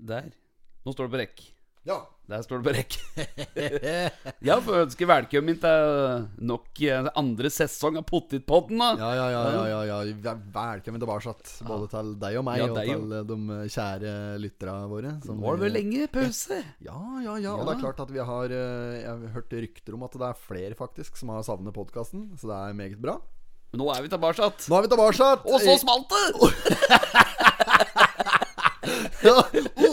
Der. Nå står det på rekk. Ja. Der står det på rekk. ja, får ønske velkommen til nok eh, andre sesong av Pottitpodden. da Ja, ja, ja, ja, ja, ja. Vel- Velkommen tilbake. Både til deg og meg, Ja, og til eh, de kjære lytterne våre. som Nå var det vel lenge pause. Ja, ja, ja. Og Ja. det er klart at vi har eh, Jeg har hørt rykter om at det er flere faktisk som har savnet podkasten, så det er meget bra. Men nå er vi tilbake. Nå er vi tilbake. Og så smalt det! Ja,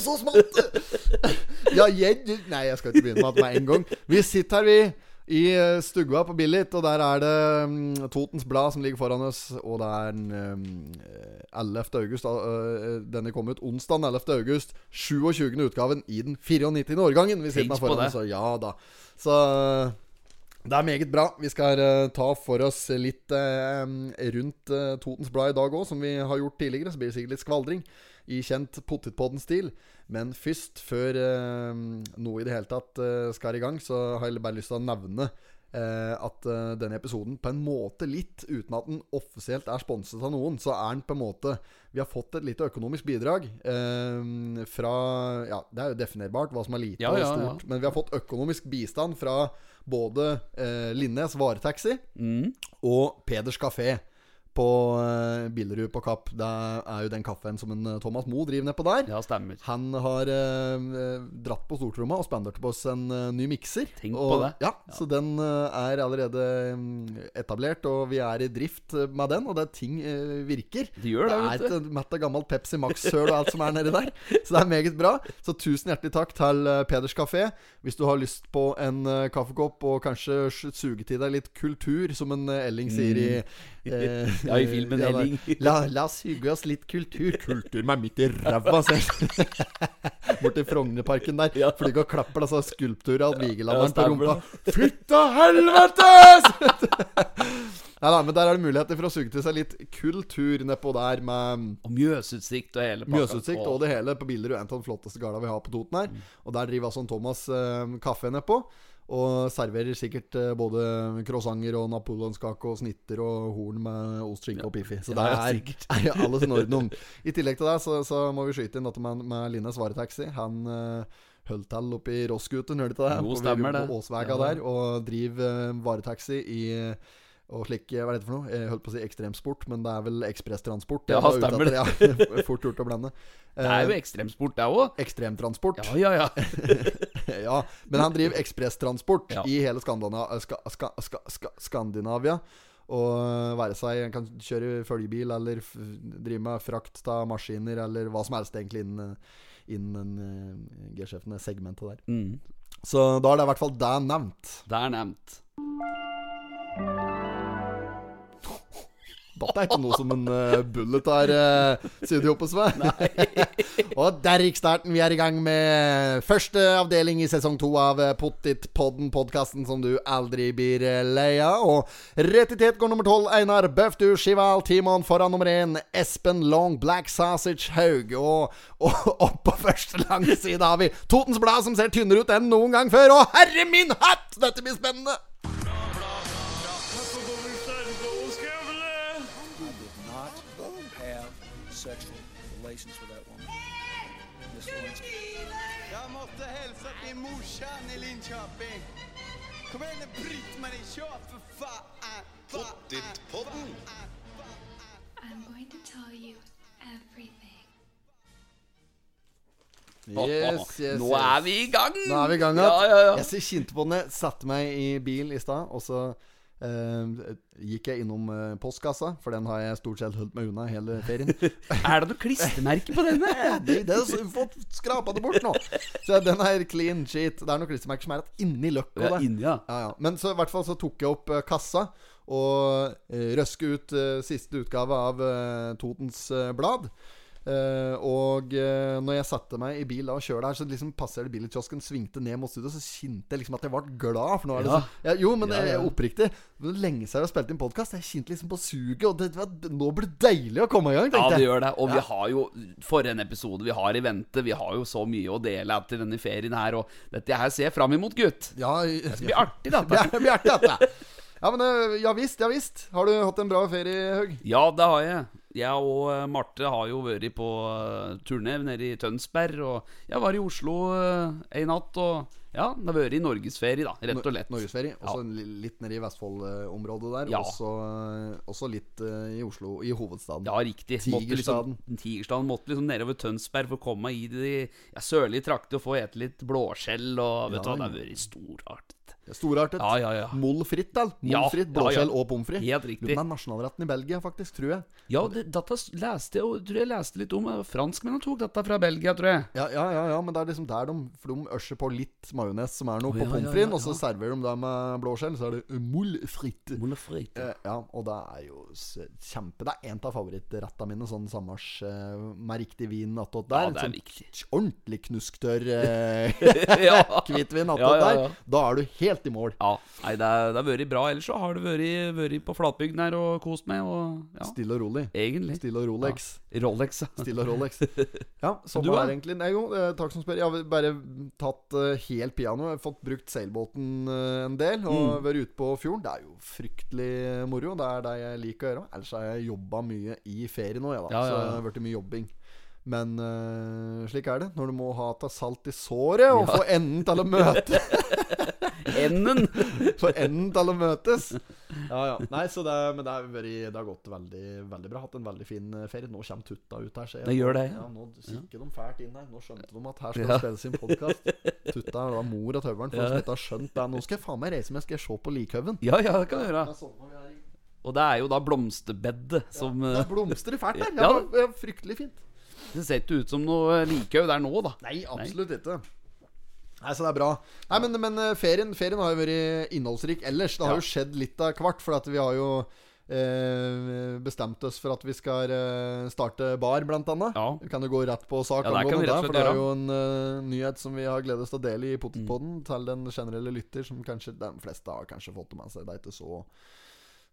så smalt det! Ja, jeg Nei, jeg skal ikke begynne med det med en gang. Vi sitter her, vi. I stugua på Billit, og der er det mm, Totens Blad som ligger foran oss. Og det er den mm, 11. august. øh, denne kom ut onsdag 11. august. 27. utgaven i den 94. årgangen. Vi sitter med foran oss, og ja da. Så det er meget bra. Vi skal eh, ta for oss litt eh, rundt eh, Totens Blad i dag òg, som vi har gjort tidligere. Så blir det sikkert litt skvaldring i kjent Pottitpodden-stil. Men først, før eh, noe i det hele tatt eh, skal i gang, så har jeg bare lyst til å nevne eh, at eh, denne episoden på en måte litt, uten at den offisielt er sponset av noen, så er den på en måte Vi har fått et lite økonomisk bidrag eh, fra Ja, det er jo definerbart hva som er lite Ja, og ja, stort, ja. men vi har fått økonomisk bistand fra både eh, Linnes varetaxi Mm. og Peders kafé på eh, Billerud på Kapp. Det er jo den kaffen som en eh, Thomas Moe driver nedpå der. Ja, stemmer. Han har eh, dratt på stortromma og spandert på oss en eh, ny mikser. Tenk og, på det. Ja, Så den eh, er allerede mm, etablert, og vi er i drift eh, med den. Og det er ting virker. Det gjør det, det vet er et mett av gammelt Pepsi Max-søl og alt som er nedi der. Så det er meget bra. Så tusen hjertelig takk til Peders kafé. Hvis du har lyst på en kaffekopp og kanskje suge til deg litt kultur, som en Elling sier i Mm. Ja, i filmen ja, Elling. La, la oss hygge oss litt kultur. Kultur meg midt i ræva, ser du. Borti Frognerparken der. Ja. Flyg og klapper altså skulpturene av Vigelanderen Ja, på rumpa. Fytta helvetes! Nei da, men der er det muligheter for å suge til seg litt kultur nedpå der med Og Mjøsutsikt og hele pakka. Mjøsutsikt og det hele på Billerud. En av de flotteste gårda vi har på Toten her. Mm. Og der driver altså en Thomas eh, kaffe nedpå. Og serverer sikkert eh, både croissanter og napoleonskake og snitter og horn med ost, skinke og piffi. Så det er, er alles Nordnom. I tillegg til det så, så må vi skyte inn dette med, med Linnes varetaxi. Han uh, holdt til oppe i Rossgutten, hørte du det? Jo, stemmer det. På Åsvega Ja. der. Og driver uh, varetaxi i og slik, hva er dette for noe? Jeg holdt på å si ekstremsport, men det er vel ekspresstransport. Ja, stemmer det. Ja, fort gjort å blande. Det er jo Eh, ekstremsport, det òg. ekstremtransport. Ja, ja, ja. Ja, men han driver ekspresstransport Ja. i hele Skandina ska, ska, ska, ska, Skandinavia. Og være seg en kan kjøre følgebil eller drive med frakt av maskiner eller hva som helst egentlig innen, innen uh, G-sjefene segmentet der. Mm. Så da er det i hvert fall det nevnt. Det er nevnt. Dette er ikke noe som en uh, bullet har uh, ihop hos meg. og der gikk starten. Vi er i gang med første avdeling i sesong to av uh, Pottitpodden, podkasten som du aldri blir lei av. Og rett i tet går nummer tolv, Einar Bøftu Skival Timon foran nummer én, Espen Long Black Sausage Haug. Og, og opp på første lange side har vi Totens Blad, som ser tynnere ut enn noen gang før. Og herre min hatt! Dette blir spennende! Yes, yes, Nå er vi i gang! Nå er vi i gang Ja, ja, ja. Jeg kjente på den. Satte meg i bil i stad, og så eh, gikk jeg innom eh, postkassa, for den har jeg stort sett holdt meg unna hele ferien. Er det noe klistremerke på denne? det, det er fått skrapa det bort nå. Så den er clean sheet. Det er noen klistremerker som er igjen inni løkka. Ja, inn, ja. Ja. Men så i hvert fall så tok jeg opp eh, kassa og uh, røske ut eh, siste utgave av eh, Totens eh, Blad. Eh, og eh, når jeg satte meg i bil og kjørte her, så liksom passerte bilkiosken, svingte ned mot studio, så kjente jeg liksom at jeg ble glad. For nå er det Ja. så, ja, jo, men Ja, det ja. oppriktig. Det lenge siden jeg har spilt inn podkast. Jeg kjente liksom på suget, og det, det, nå blir det deilig å komme i gang, Ja, det gjør det. Og vi har jo For en episode vi har i vente. Vi har jo så mye å dele etter denne ferien her. Og dette her ser jeg fram imot, gutt. Ja, Det blir artig, Det dette. blir blir artig, dette. Ja, men eh, ja visst, ja visst. Har du hatt en bra ferie, Haug? Ja, det har jeg. Jeg og eh, Marte har jo vært på eh, turné nede i Tønsberg. Og jeg var i Oslo ei en natt. Og ja, det har vært i norgesferie, da. Rett og lett. Norgesferie. Også ja. litt nede i Vestfold-området der. Ja. Også, også litt eh, i Oslo, i hovedstaden. Ja, riktig. Måtte Tigerstaden. Liksom, Tigerstaden måtte liksom nedover Tønsberg for å komme i de ja, sørlige trakter og få ete litt blåskjell. Og vet du Ja, hva, det har vært storartet. Storartet. Ja, ja, ja. Mollfritt, da. Ja, Mollfritt, ja, blåskjell og pommes frites. Helt riktig. Den er nasjonalretten i Belgia, faktisk, tror jeg. Ja, det, dette leste jeg, tror jeg leste litt om. Franskmennene tok dette fra Belgia, tror jeg. Ja, ja, ja, ja, men det er liksom der de For de ørser på litt majones som er noe oh, på pommes ja, og så serverer de det med blåskjell. Så er det uh, molle frites. Mollefrite. Eh, ja, og det er jo kjempe Det er en av favorittrettene mine, sånn sammars eh, med riktig vin attåt der. Ja, det er sånn viktig. Ordentlig knusktørr eh, hvitvin attåt der. Da er du helt i mål. ja. Nei, det, er- har vært bra. Ellers så har det vært, på flatbygden her og kost meg. Og, ja, Stille og rolig. egentlig. Stille og Rolex. Rolex, ja. Stille og Rolex. Ja, sånn Du, var det egentlig. Nei, jo, eh, takk som spør. Jeg har bare tatt uh, helt piano. Jeg har fått brukt seilbåten uh, en del. Og Mm. vært ute på fjorden. Det er jo fryktelig moro. Det er det jeg liker å gjøre. Ellers har jeg jobba mye i ferie nå, jeg, da. Ja, ja, Så ja. det har blitt mye jobbing. Men uh, slik er det. Når du må ha ta salt i såret og få enden til å møte Enden! For enden til å møtes. Ja, ja. Nei, så det, men det, er veri, det har gått veldig, veldig bra. Hatt en veldig fin eh, ferie. Nå kommer Tutta ut her. ser jeg. Det gjør det, ja. ja. Nå kikker de fælt inn her. Nå skjønte de at her skal Ja. det spilles inn podkast. Tutta er da mor og tøveren, for Ja. som ikke har skjønt det. Nå skal jeg faen meg reise meg, skal jeg se på Likhaugen. Ja, ja, det kan du gjøre. Det er sånn vi er i- Og det er jo da blomsterbedet som Det eh, er blomstrer fælt der. Ja. Ja, fryktelig fint. Det ser ikke ut som noe likhaug der nå, da. Nei, absolutt ikke. Nei, Så det er bra. Nei, Men, men eh, ferien, ferien har jo vært innholdsrik ellers. Det har Ja. jo skjedd litt av hvert. For vi har jo eh, bestemt oss for at vi skal eh, starte bar, blant annet. Ja. Vi kan jo gå rett på sak Ja, det kan angående vi rett og det. For det er jo en uh, nyhet som vi har gledet oss til å dele i Mm. Til den generelle lytter, som kanskje de fleste har kanskje fått det med seg. Det er ikke så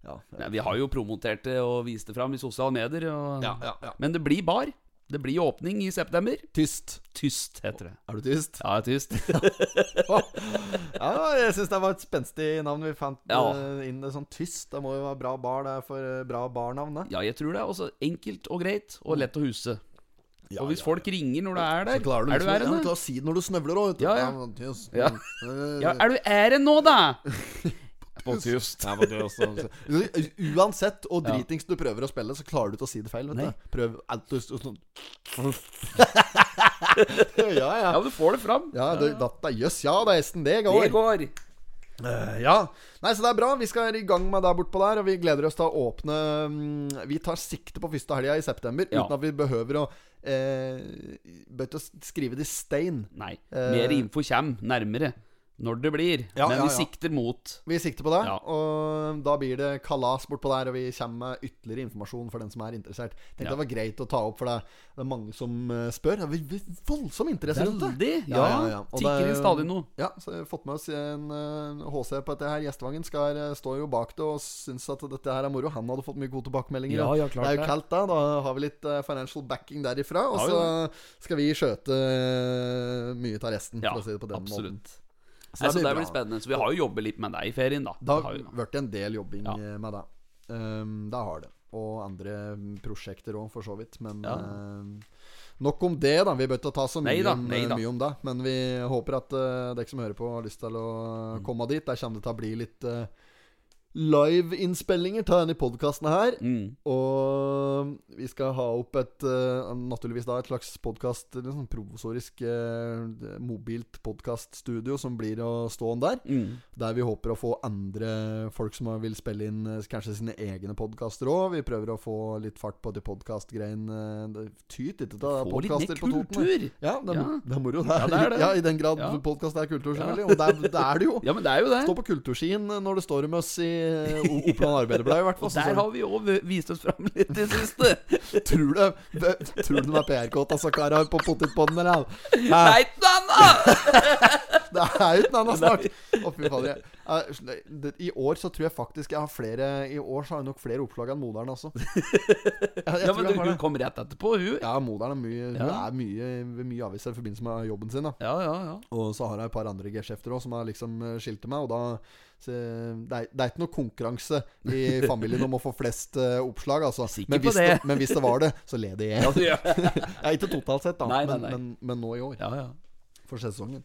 Ja. Nei, vi har jo promotert det og vist det fram i sosiale medier. Og... Ja, ja, ja. Men det blir bar. Det blir åpning i september. Tyst. Tyst, heter det. Er du tyst? Ja, jeg er tyst. Ja, jeg syns det var et spenstig navn vi fant Ja. eh, inn. Det sånn tyst. Det må jo være bra bar. Det er for eh, bra barnavnet. Ja, jeg tror det også enkelt og greit og lett å huse. Ja, og hvis ja, folk ringer når du er der Så du Er du liksom, æren, ja, du klarer å si det når du snøvler òg, vet du. Ja, ja. Er du æren nå, da? Ja, også- Uansett og dritings du prøver å spille, så klarer du ikke å si det feil. Vet du Prøv alt sånn Ja, ja. Ja, du får det fram. Ja, jøss, ja, det er nesten det går. Det går. Uh, ja. Nei, så det er bra. Vi skal i gang med det bortpå der, og vi gleder oss til å åpne mm, Vi tar sikte på første helga i september, Ja. uten at vi behøver å eh, Bør ikke skrive det i stein. Nei. Eh. Mer info kommer nærmere når det blir. Ja, Men ja, vi ja. sikter mot Vi sikter på det, Ja. og da blir det kalas bortpå der, og vi kommer med ytterligere informasjon for den som er interessert. Tenkte Ja. det var greit å ta opp, for det, det er mange som eh, spør. Det er voldsom interesse rundt det. Ja, Og Tikker inn stadig noe. Ja, så vi har fått med oss en eh, HC på dette her. Gjestevangen skal, stå står jo bak det og syns at dette her er moro. Han hadde fått mye gode tilbakemeldinger. Ja, ja, klart det er jo kaldt, da. Da har vi litt eh, financial backing derifra. Og Ja, så skal vi skjøte eh, mye av resten, Ja, for å si det på den måten. Så Nei, det blir spennende. Så vi har jo jobbet litt med deg i ferien, da. Det har blitt en del jobbing Ja. eh, med deg. Um, det har det. Og andre prosjekter òg, for så vidt. Men Ja. uh, nok om det, da. Vi bør ikke ta så mye, Neida. om, nei mye om det. Men vi håper at uh, dere som hører på, har lyst til å Mm. komme dit. Der kommer det til å bli litt uh, live-innspillinger av denne podkasten her. Mm. Og vi skal ha opp et uh, Naturligvis da et slags podkast Sånn Provosorisk uh, mobilt podkaststudio som blir å stå der. Mm. Der vi håper å få andre folk som vil spille inn uh, kanskje sine egne podkaster òg. Vi prøver å få litt fart på de podkastgreiene. Det tyter ikke av podkaster på Toten. kultur. Ja, det er, Ja. det er moro. Det Ja, det er det. Ja, I den grad Ja. podkast er kultur, selvfølgelig. Og det er, det er det jo. Ja, men det er jo det. Stå på kulturskien når det står om oss i Oppland Arbeiderblad, i hvert fall. Og der har vi òg vist oss fram litt i det siste. Tror du Tror du de er PR-kåt, altså, kara på potetbånden, eller? Nei! Det er jo ikke annet snart. Å, fy fader. I år så tror jeg faktisk jeg har flere I år så har jeg nok flere oppslag enn Moderen, altså. Ja, men du, hun kom rett etterpå, hun. Ja, Moderen er mye Ja. er mye mye aviser i forbindelse med jobben sin. da Ja, ja, ja. Og så har jeg et par andre geskjefter òg som har liksom Skilt skilte meg. Og da det, er, det er ikke noe konkurranse i familien om å få flest eh, oppslag, altså. Men hvis det. men hvis det var det, så leder jeg. Ja, Ja, ikke totalt sett, da, Nei, nei, men. Men, men nå i år. Ja, ja. For sesongen.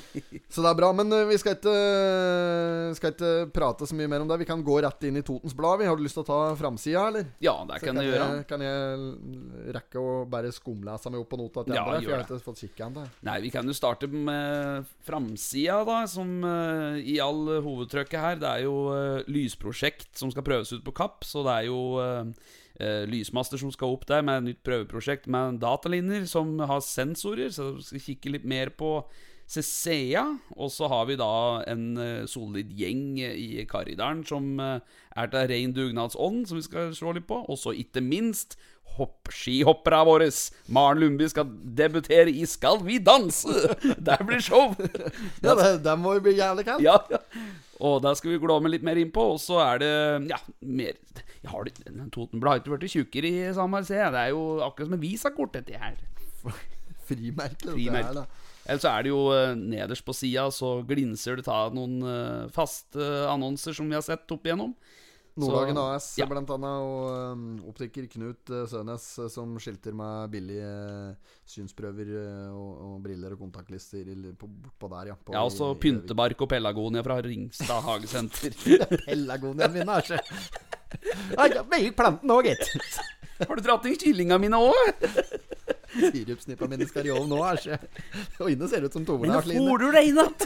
Så det er bra. Men eh, vi skal ikke, eh, skal ikke prate så mye mer om det. Vi kan gå rett inn i Totens Blad. Vi Har du lyst til å ta framsida, eller? Ja, det kan, kan jeg gjøre. Jeg, kan jeg rekke å bare skumlese meg opp på nota til Ja, andre? For jeg har ikke fått kikka ennå. Nei, vi kan jo starte med framsida, da, som eh, i all hovedtrykket her. Det er jo lysprosjekt som skal prøves ut på Kapp, så det er jo eh, lysmaster som skal opp der med et nytt prøveprosjekt med datalinjer som har sensorer, så skal kikke litt mer på CCA. Og så har vi da en eh, solid gjeng i Karidalen som eh, er til rein dugnadsånd, som vi skal slå litt på. Og så ikke minst hopp, skihopperne våre. Maren Lundby skal debutere i Skal vi danse! Der blir show! Ja, det, det må jo bli jævlig kaldt. Ja, ja. Og der skal vi glå med litt mer innpå. Og så er det ja, mer jeg har det, Totenbladet har ikke blitt tjukkere i Samar, ser. Det er jo akkurat som en visakort, dette her. Frimerke. dette Frimerke. her, da. Eller så er det jo eh, nederst på sida, så glinser det av noen eh, faste annonser som vi har sett opp igjennom. Nordhagen AS ja. blant annet, og um, optiker Knut Sønes som skilter med billige synsprøver og, og briller og kontaktlister i- på, på der, ja. På, Ja, også pyntebark og Pelagonia fra Ringstad hagesenter. Pelargonien min, altså. Ja, planten òg, gitt. Har du dratt inn kyllinga mine òg? Sirupsnippa mine skal i ovnen nå, altså. Og inne ser det ut som Men toeren da får du deg i natt?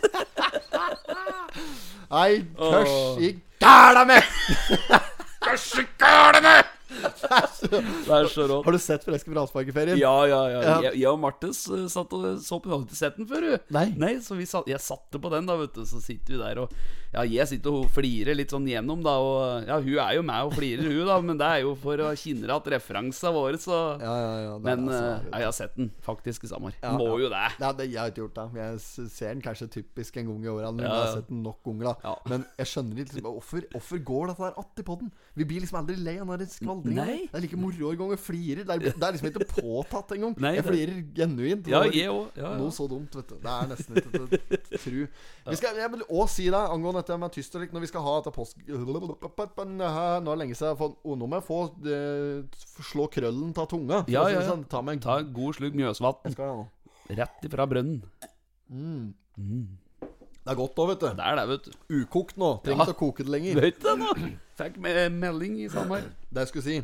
Nei, tørs Åh. i gæla meg! Det er så rått. Har du sett Freske fra Allsparkeferien? Ja, ja, ja. Ja. Jeg, jeg og Martes eh, satt og så på hadde sett den før, du. Nei. så vi satt, jeg satte på den, da, vet du. Så sitter vi der og Ja, jeg sitter og flirer litt sånn gjennom, da. Og ja, hun er jo med og flirer, hun, da. Men det er jo for å kinne igjen referansene våre, så Ja, ja, ja. det Men eh, ja, jeg har sett den faktisk i sommer. Ja, Må ja. jo det. Nei, det, jeg har ikke gjort det. Jeg ser den kanskje typisk en gang i året. Men Ja, jeg har sett den nok ganger da Ja. Men jeg skjønner ikke liksom, hvorfor, går dette der att i poden? Vi blir liksom aldri lei av den der Nei. Det er like moro en gang jeg flirer. Det er, det er liksom ikke påtatt engang. Jeg det- flirer genuint. Ja, jeg også. Ja, ja. Noe så dumt, vet du. Det er nesten ikke til å tru. Vi skal, jeg vil òg si deg angående dette med tyst og likt, når vi skal ha dette post... Nå er det lenge siden må jeg få eh, slå krøllen av tunga. Ja, ja, ja. sånn. Ta en god slugg Mjøsvatn. Rett ifra brønnen. Det er godt òg, vet du. Det er det, vet du. Ukokt nå. Trenger ikke å koke det lenger. Vet du nå? Fikk me melding i sommer. Det jeg skulle si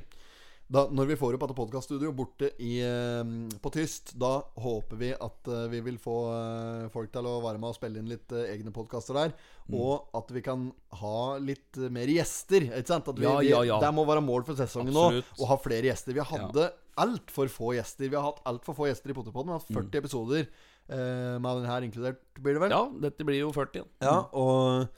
da, Når vi får opp dette podkaststudioet borte i, eh, på Tyst, da håper vi at eh, vi vil få eh, folk til å være med og spille inn litt eh, egne podkaster der. Mm. Og at vi kan ha litt mer gjester. Ikke sant? Vi, Ja, ja, ja. Det må være mål for sesongen nå. Å ha flere gjester. Vi hadde altfor få gjester. Vi har hatt altfor få gjester i Potterpodden. Vi har hatt 40 episoder eh, med den her inkludert, blir det vel? Mm. Ja, dette blir jo 40 igjen. Ja, og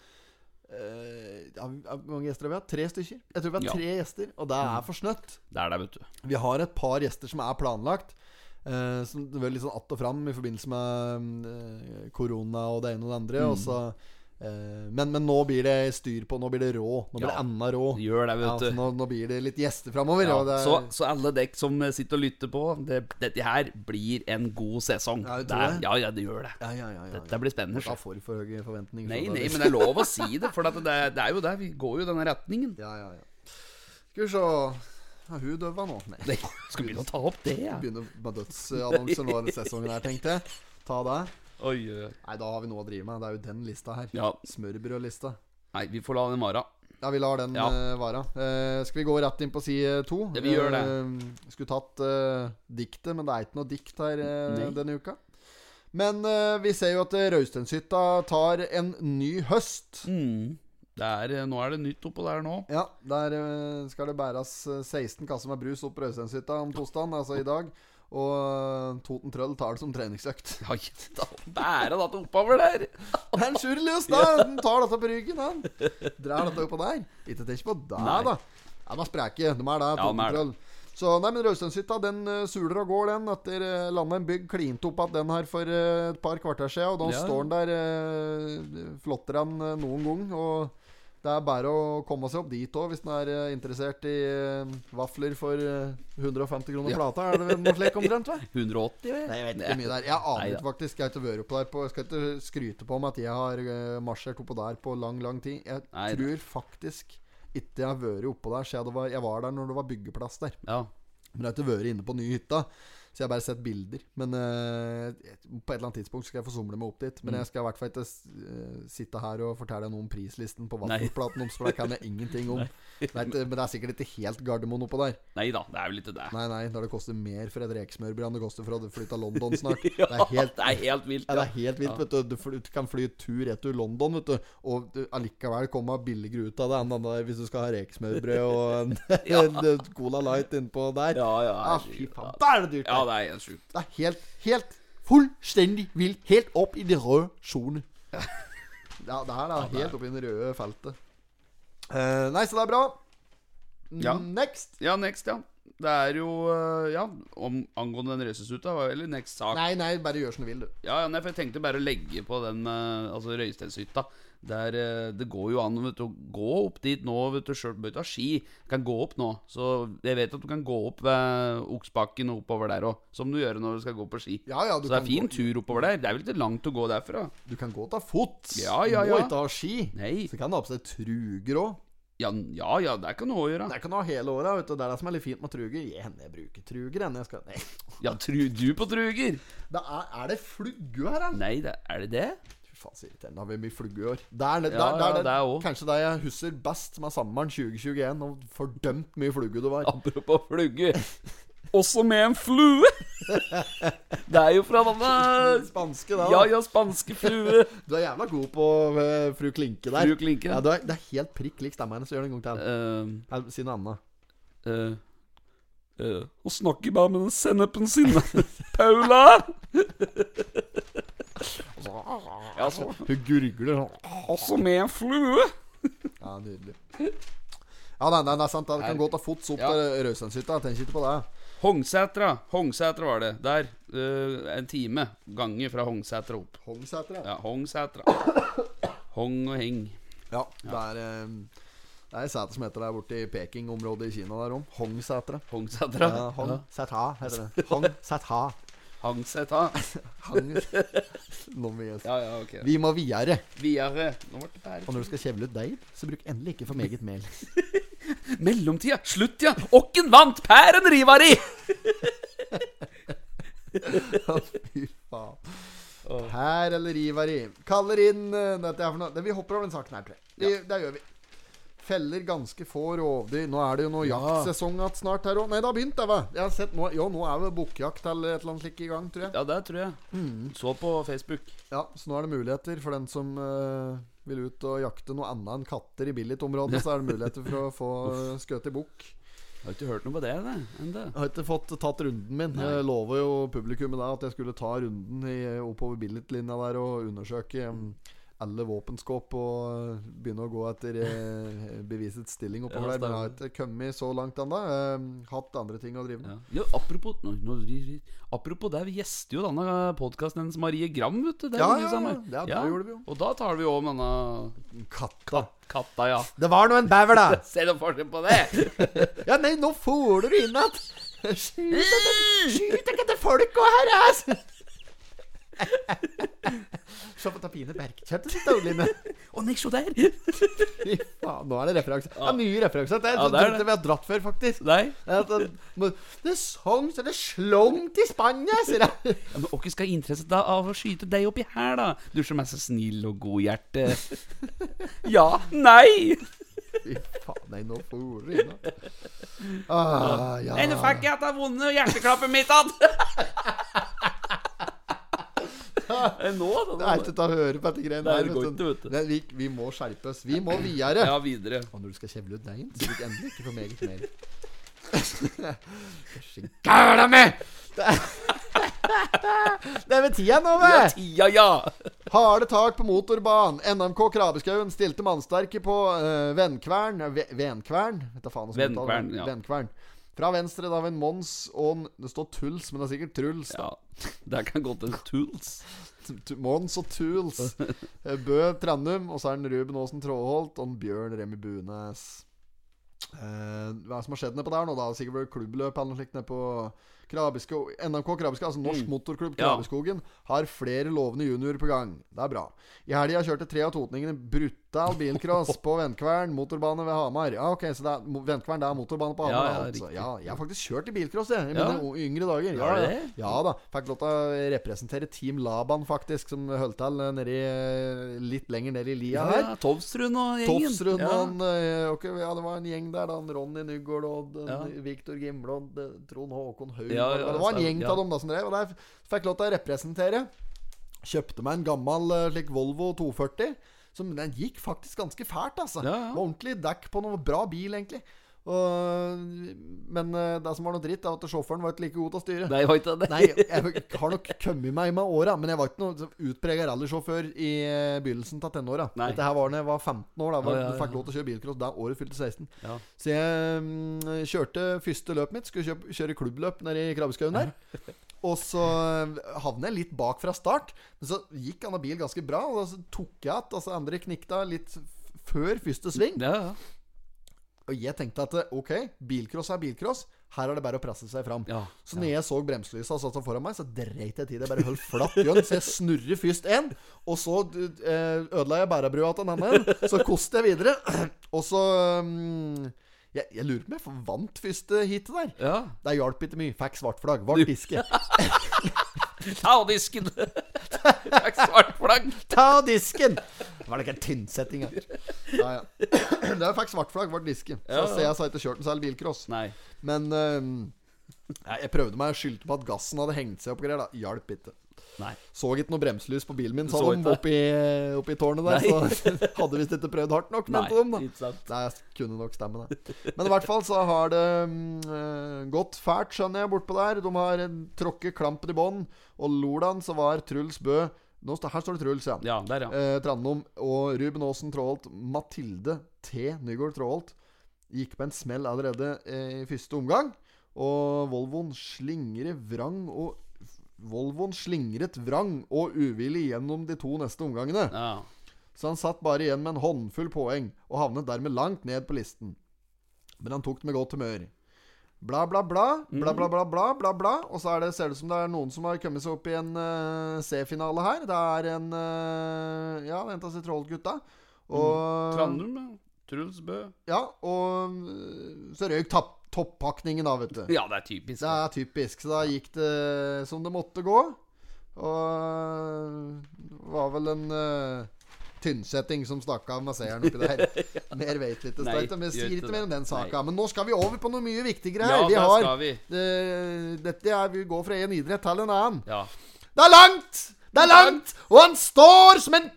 eh, ja, Hvor mange gjester har vi hatt? Tre stykker? Jeg tror vi har Ja. Mm. tre gjester, og det er for snøtt. Det er det, vet du. Vi har et par gjester som er planlagt. Uh, som det var litt sånn att og fram i forbindelse med eh, korona og det ene og det andre. Mm. Og så, men, men nå blir det styr på. Nå blir det rå. Nå blir Ja. det enda rå. Gjør det, vet ja, du. nå, nå blir det litt gjester framover. Ja, er- så, så alle dekk som eh, sitter og lytter på, det, dette her blir en god sesong. Ja, det er, ja, ja, det gjør det. ja, ja, ja, ja, Dette blir spennende. Da får du for høye forventninger. Nei, nei, men det er lov å si det, for det, det er jo det. Vi går jo i denne retningen. Ja, ja, ja. Skal vi se Er hun døva nå? Nei. Nei, skal begynne å ta opp det, ja? Begynner med dødsannonser nå denne sesongen her, tenkte jeg. Ta det. Oi, oi, oi. Nei, da har vi noe å drive med. Det er jo den lista her. Ja. Smørbrødlista. Nei, vi får la den vare. Ja, vi lar den Ja. eh, vare. Eh, skal vi gå rett inn på side to? Ja, vi gjør det. Eh, skulle tatt eh, diktet, men det er ikke noe dikt her eh, denne uka. Men eh, vi ser jo at Raustenshytta tar en ny høst. Mm. Det er, nå er det nytt oppå der nå. Ja, der skal det bæres eh, 16 kasser med brus opp Raustenshytta om torsdagen, altså i dag. Og Toten Trøll tar det som treningsøkt. Ja, da han dette oppover der. Det er en Sjurlius, da! Han tar dette på ryggen, han. Drar dette oppå der. Ikke tenk på Nei. da. Ja, De er spreke. De er det, Toten. Trøll. Så nei, men Rausteinshytta den uh, suler og går, den. Etter uh, Landheim bygg klinte opp igjen den her for uh, et par kvarter siden. Og da Ja. står den der uh, flottere enn noen gang. Og det er bare å komme seg opp dit òg, hvis en er eh, interessert i eh, vafler for eh, 150 kroner Ja. plata. Er det noe slikt omtrent? hva? 180, vel? Nei, jeg vet ikke hvor mye det er. Jeg aner ikke faktisk. Jeg har ikke der på Jeg skal ikke skryte på meg at jeg har marsjert oppå der på lang, lang tid. Jeg Nei, tror faktisk ikke jeg har vært oppå der siden jeg, var Jeg var der når det var byggeplass der. Ja. Men jeg har ikke vært inne på ny hytta. Så jeg har bare sett bilder. Men uh, på et eller annet tidspunkt skal jeg få somle meg opp dit. Mm. Men jeg skal i hvert fall ikke uh, sitte her og fortelle noe om prislisten på vaffelplaten deres, for det kan jeg ingenting om. Det er men det er sikkert ikke helt Gardermoen oppå der. Nei da, det er vel ikke det. Nei, nei, når det koster mer for et rekesmørbrød enn det koster for å flytte til London snart. Ja, Det er helt det er helt vilt. ja, det er helt vilt, vet du. Du, fly- du kan fly tur-retur London, vet du. Og du, allikevel komme billigere ut av det enn den hvis du skal ha rekesmørbrød og en, en Cola Light innpå der. Ja, ja, Ah, fy faen. Da er det dyrt. Ja, det er helt sjukt. Det er helt, helt fullstendig vilt. Helt opp i det røde sone. Ja, det her er helt opp i det røde feltet. Uh, nei, så det er bra. Ja. Next. Ja, next, ja. Det er jo øh, Ja, om, angående den røysesuta var vel next sak. Nei, nei, bare gjør som du vil, du. Ja, ja, nei, for jeg tenkte bare å legge på den med Altså Røysteinshytta. Der, eh, det går jo an vet du, å gå opp dit nå. Vet du, selv, bør ikke ha ski. Kan gå opp nå. Så jeg vet at du kan gå opp ved Oksbakken og oppover der òg. Som du gjør når du skal gå på ski. Ja, ja, du Så det er fin gå- tur oppover der. Det er vel ikke langt å gå derfra? Du kan gå til fots. Ja, ja, Du må ikke ha ski. Nei. Så kan du ha på seg truger òg. Ja, ja, ja det kan du òg gjøre. Det kan du ha hele året. Vet du. Det er det som er litt fint med truger. Jeg, jeg bruker truger. enn Jeg skal... Nei. Ja, tru du på truger? Det er, er det flugge her, eller? Nei, det, er det det? Faen, så irriterende. Da har vi mye flugge i år. Det er, det, Ja, det, er, det er kanskje det jeg husker best med sommeren 2021. Og fordømt mye flugge det var. Apropos flugge. Også med en flue! Det er jo fra denne Spanske, da. Ja, ja, spanske flue. Du er jævla god på uh, fru Klinke der. Fru Klinke. Ja, du er, det er helt prikk lik stemma hennes. Gjør det en gang til. Uh, Her, Si noe annet. uh, uh, og snakker bare med den sennepen sin. Paula! Ja, så, Hun gurgler sånn. også med en flue. Ja, nydelig. Ja, nei, nei, er sant. Det kan godt gå til fots opp Ja. til Røysteinshytta. Tenk ikke på det. Hongsetra. Hongsetra var det. Der. Uh, en time gange fra Hongsetra opp. Hongsetra? ja. Hongsetra. Hong og heng. ja. Det er uh, Det er ei sete som heter der borte i Peking-området i Kina der om. Hongsetra. Hongsetra. Ja, Hong Sæta heter det. Hong seg ta. Hang Nå må vi, Ja, ja, ok. vi må videre. Videre. Nå ble det bare Og når du skal kjevle ut deig, så bruk endelig ikke for meget mel. Mellomtida. Slutt, ja. Åkken vant pæren rivari! Fy faen. Pær eller Rivari. Kaller inn uh, dette er for noe Vi hopper over den saken her, tror jeg. Ja. Det gjør vi. Feller ganske få rovdyr. Nå er det jo noe Ja. jaktsesong igjen snart her òg. Nei, det har begynt, det. Jeg har sett nå, jo, nå er jo bukkjakt eller et eller annet slikt i gang, tror jeg. Ja, det tror jeg. Så på Facebook. Ja, Så nå er det muligheter for den som uh, vil ut og jakte noe annet enn katter i Billit-området. Så er det muligheter for å få skutt i bukk. Jeg har ikke hørt noe på det, ennå. Jeg har ikke fått tatt runden min. Jeg lover jo publikummet da at jeg skulle ta runden i, oppover Billit-linja der og undersøke um, alle våpenskåp og uh, begynne å gå etter eh, bevisets stilling oppover Ja, der. Men har ikke kommet så langt ennå. Um, hatt andre ting å drive med. Ja. Ja, apropos, no, no, apropos det, vi gjester jo denne podkasten hennes Marie Gram, vet du. Det Ja, ja, ja, det gjorde vi jo. Og da tar vi jo om denne Katta. katta, ja. Det var nå en bever, da! Se noe forskjell på det! Ja, nei, nå får du inn at Skyt ikke etter folk og her, ass! Se på Tapine Bergkjøtt sitt, Stoline. Å nei, se der! Fy faen, nå er det referanse. Ja, nye referanser. Det er Ja, sånn det er det. vi har dratt før, faktisk. Nei. Det, er det, det er sånn så det slångt i Spania, sier jeg. Ja, men Hvem skal interesse da av å skyte deg oppi her, da? Du som er så snill og godhjerte. ja. Nei! Fy faen, nei, nå får du inn ah, ja. Nei, nå fikk jeg jeg vonde hjerteklappet mitt igjen! Nå, Det da. er ikke til å høre på dette greiene her, det vet du. Nei, vi, vi må skjerpe oss. Vi må videre. Ja, videre. Og når du skal kjevle ut deigen, så bruk endelig ikke for meget mer. Gæla mi! Det er- Det ved tida nå, Ja, vet tida, ja! Harde tak på motorbanen. NMK Krabeskauen stilte mannsterke på uh, Ve- Venkvern? Uttaler. Venkvern, ja. Venkvern. Fra venstre da vi en Mons og en, Det står Tuls, men det er sikkert Truls. da Ja, det kan godt hende Tools. Mons og Tuls. Eh, Bø Trandum, og så er det Ruben Aasen Tråholt og Bjørn Remi Bunes. Eh, hva som har skjedd nedpå der nå? da? Sikkert vært klubbløp eller noe slikt nedpå NMK Krabesko, altså Norsk Motorklubb Ja. Har flere lovende juniorer på gang. Det er bra. I helga kjørte tre av totningene brutal bilcross på Vennkvern, motorbane ved Hamar. Ja, ok, så det er, Vennkvern, det er motorbane på Hamar? ja, altså. riktig. ja, jeg har faktisk kjørt i bilcross, jeg. I Ja. mine yngre dager. Ja, ja. det? ja da. Fikk lov til å representere Team Laban, faktisk, som holdt til eh, nedi eh, litt lenger ned i lia Ja, her. ja, Tovsrud og gjengen. Tofsrud ja. han, eh, ok, ja, det var en gjeng der. da Ronny Nygaard og Ja. Gimblad, eh, Trond Håkon Haug Ja, ja, Det var en gjeng ja. av dem da som drev. Og der fikk lov til å representere. Kjøpte meg en gammel slik Volvo 240. Som, den gikk faktisk ganske fælt, altså. Ja, ja. Var ordentlig dekk på noe bra bil, egentlig. Og, men eh, det som var noe dritt, er at sjåføren var ikke like god til å styre. Nei, var ikke det? Nei, jeg har nok kommet meg med åra, men jeg var ikke noen utprega rallysjåfør i eh, begynnelsen av tenåra. Dette her var da jeg var 15 år. Da var, Ja, ja, ja. Du fikk lov til å kjøre bilcross da året fylte 16. Ja. Så jeg um, kjørte første løpet mitt. Skulle kjøre klubbløp nede i Krabbeskauen der. Og så havnet jeg litt bak fra start. Men så gikk han av bil ganske bra. Og så tok jeg igjen. Altså andre knikta litt før første sving. Ja, ja. Og jeg tenkte at ok, bilcross er bilcross. Her er det bare å presse seg fram. Ja, Så når jeg så bremselysa satt foran meg, så dreit jeg i det. Bare holdt flatt gjønn, Så jeg snurrer først én, og så eh, ødela jeg bærebrua til den andre. Så koste jeg videre. Og så mm, jeg, jeg lurer på om jeg vant første heatet der. ja. Det hjalp ikke mye. Fikk svart flagg. Vart diske. Ta av disken! Fikk svart flagg. Ta av disken! Var det ikke en tynnsetting her? Ja, ja. Det fikk svart flagg. Vart diske. Så Ja, ser jeg så ikke kjørt en særlig bilcross. Nei. Men um, jeg prøvde meg. Jeg skyldte på at gassen hadde hengt seg opp Hjalp ikke. Nei. Så ikke noe bremselys på bilen min, sa Så de oppi, oppi tårnet der. Nei. Så hadde visst ikke prøvd hardt nok, mente de. da ikke sant. Det kunne nok stemme, det. Men i hvert fall så har det eh, gått fælt, skjønner jeg, bortpå der. De har eh, tråkket klampen i bånn. Og lordan så var Truls Bø Nå, sta- Her står det Truls, ja. Ja, der, ja. Eh, Trandum og Ruben Aasen Tråholt. Mathilde T. Nygaard Tråholt gikk på en smell allerede eh, i første omgang. Og Volvoen slingrer vrang og Volvoen slingret vrang og uvillig gjennom de to neste omgangene. Ja. Så han satt bare igjen med en håndfull poeng, og havnet dermed langt ned på listen. Men han tok det med godt humør. Bla, bla, bla. Bla, bla, bla, bla, bla, bla. Og så det, ser det ut som det er noen som har kommet seg opp i en uh, C-finale her. Det er en uh, Ja, vent mm. og se Trollgutta. Og mm. Trandum, Truls Bø. Ja, og eh, så røyk tapp toppakningen da, vet du. Ja, det er typisk. Det er typisk. Så da gikk det som det måtte gå. Og det var vel en uh, tynnsetting som stakk av med seieren oppi der. Mer vet vi ikke. Vi sier ikke mer om den saka. Nei. Men nå skal vi over på noe mye viktigere Ja, her. vi der har skal vi. det- Dette er Vi går fra en idrett til en annen. Ja. Det er langt! Det er langt! Og han står som en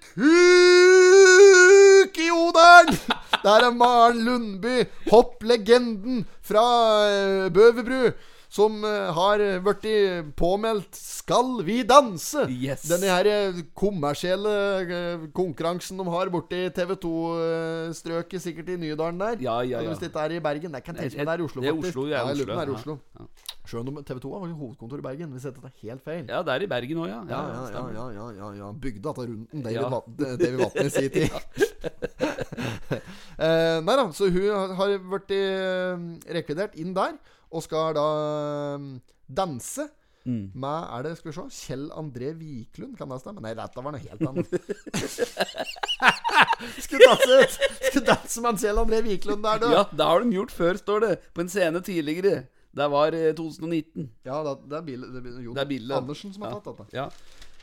kuk i oderen! Der er Maren Lundby, hopplegenden fra eh, Bøverbru, som eh, har blitt påmeldt 'Skal vi danse'? Yes. Denne her eh, kommersielle eh, konkurransen de har borti TV 2-strøket, sikkert i Nydalen der. Ja, ja, ja. Hvis det ikke er i Bergen. Det kan tenke meg det er i Oslo, Det er faktisk. Oslo, jeg det er Oslo, Oslo. ja. Sjøl om TV 2 har hovedkontor i Bergen, hvis dette er helt feil. ja, det er i Bergen òg, ja. Ja, ja, ja, ja, ja, ja. Bygde dette rundt David, Ja. Vat David Vatn i sin tid. nei da, så hun har- blitt rekvidert inn der, og skal da eh, danse. Mm. Med er det, skal vi se, Kjell André Wiklund, kan det stemme? Nei, dette var noe helt annet. skulle danse Skulle danse med Kjell André Wiklund der, du. Ja, det har de gjort før, står det. På en scene tidligere. Det var eh, 2019. Ja, det, det er Bille, det Det er Bille. Andersen som har tatt dette. Ja.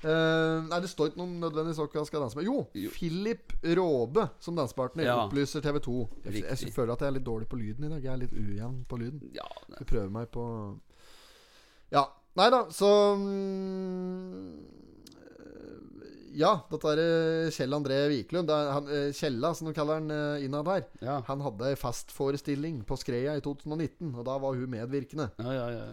Eh, nei, det står ikke noen nødvendigvis hva jeg skal danse med. Jo, Jo. Philip Råbe som dansepartner Ja. opplyser TV 2. Jeg, jeg, føler at jeg er litt dårlig på lyden i dag. Jeg er litt ujevn på lyden. ja Jeg prøver meg på Ja. Nei da, så mm, Ja, dette er eh, Kjell André er han, eh, Kjella, som de kaller han innad her. ja. Han hadde ei festforestilling på Skreia i 2019, og da var hun medvirkende. Ja, ja, ja.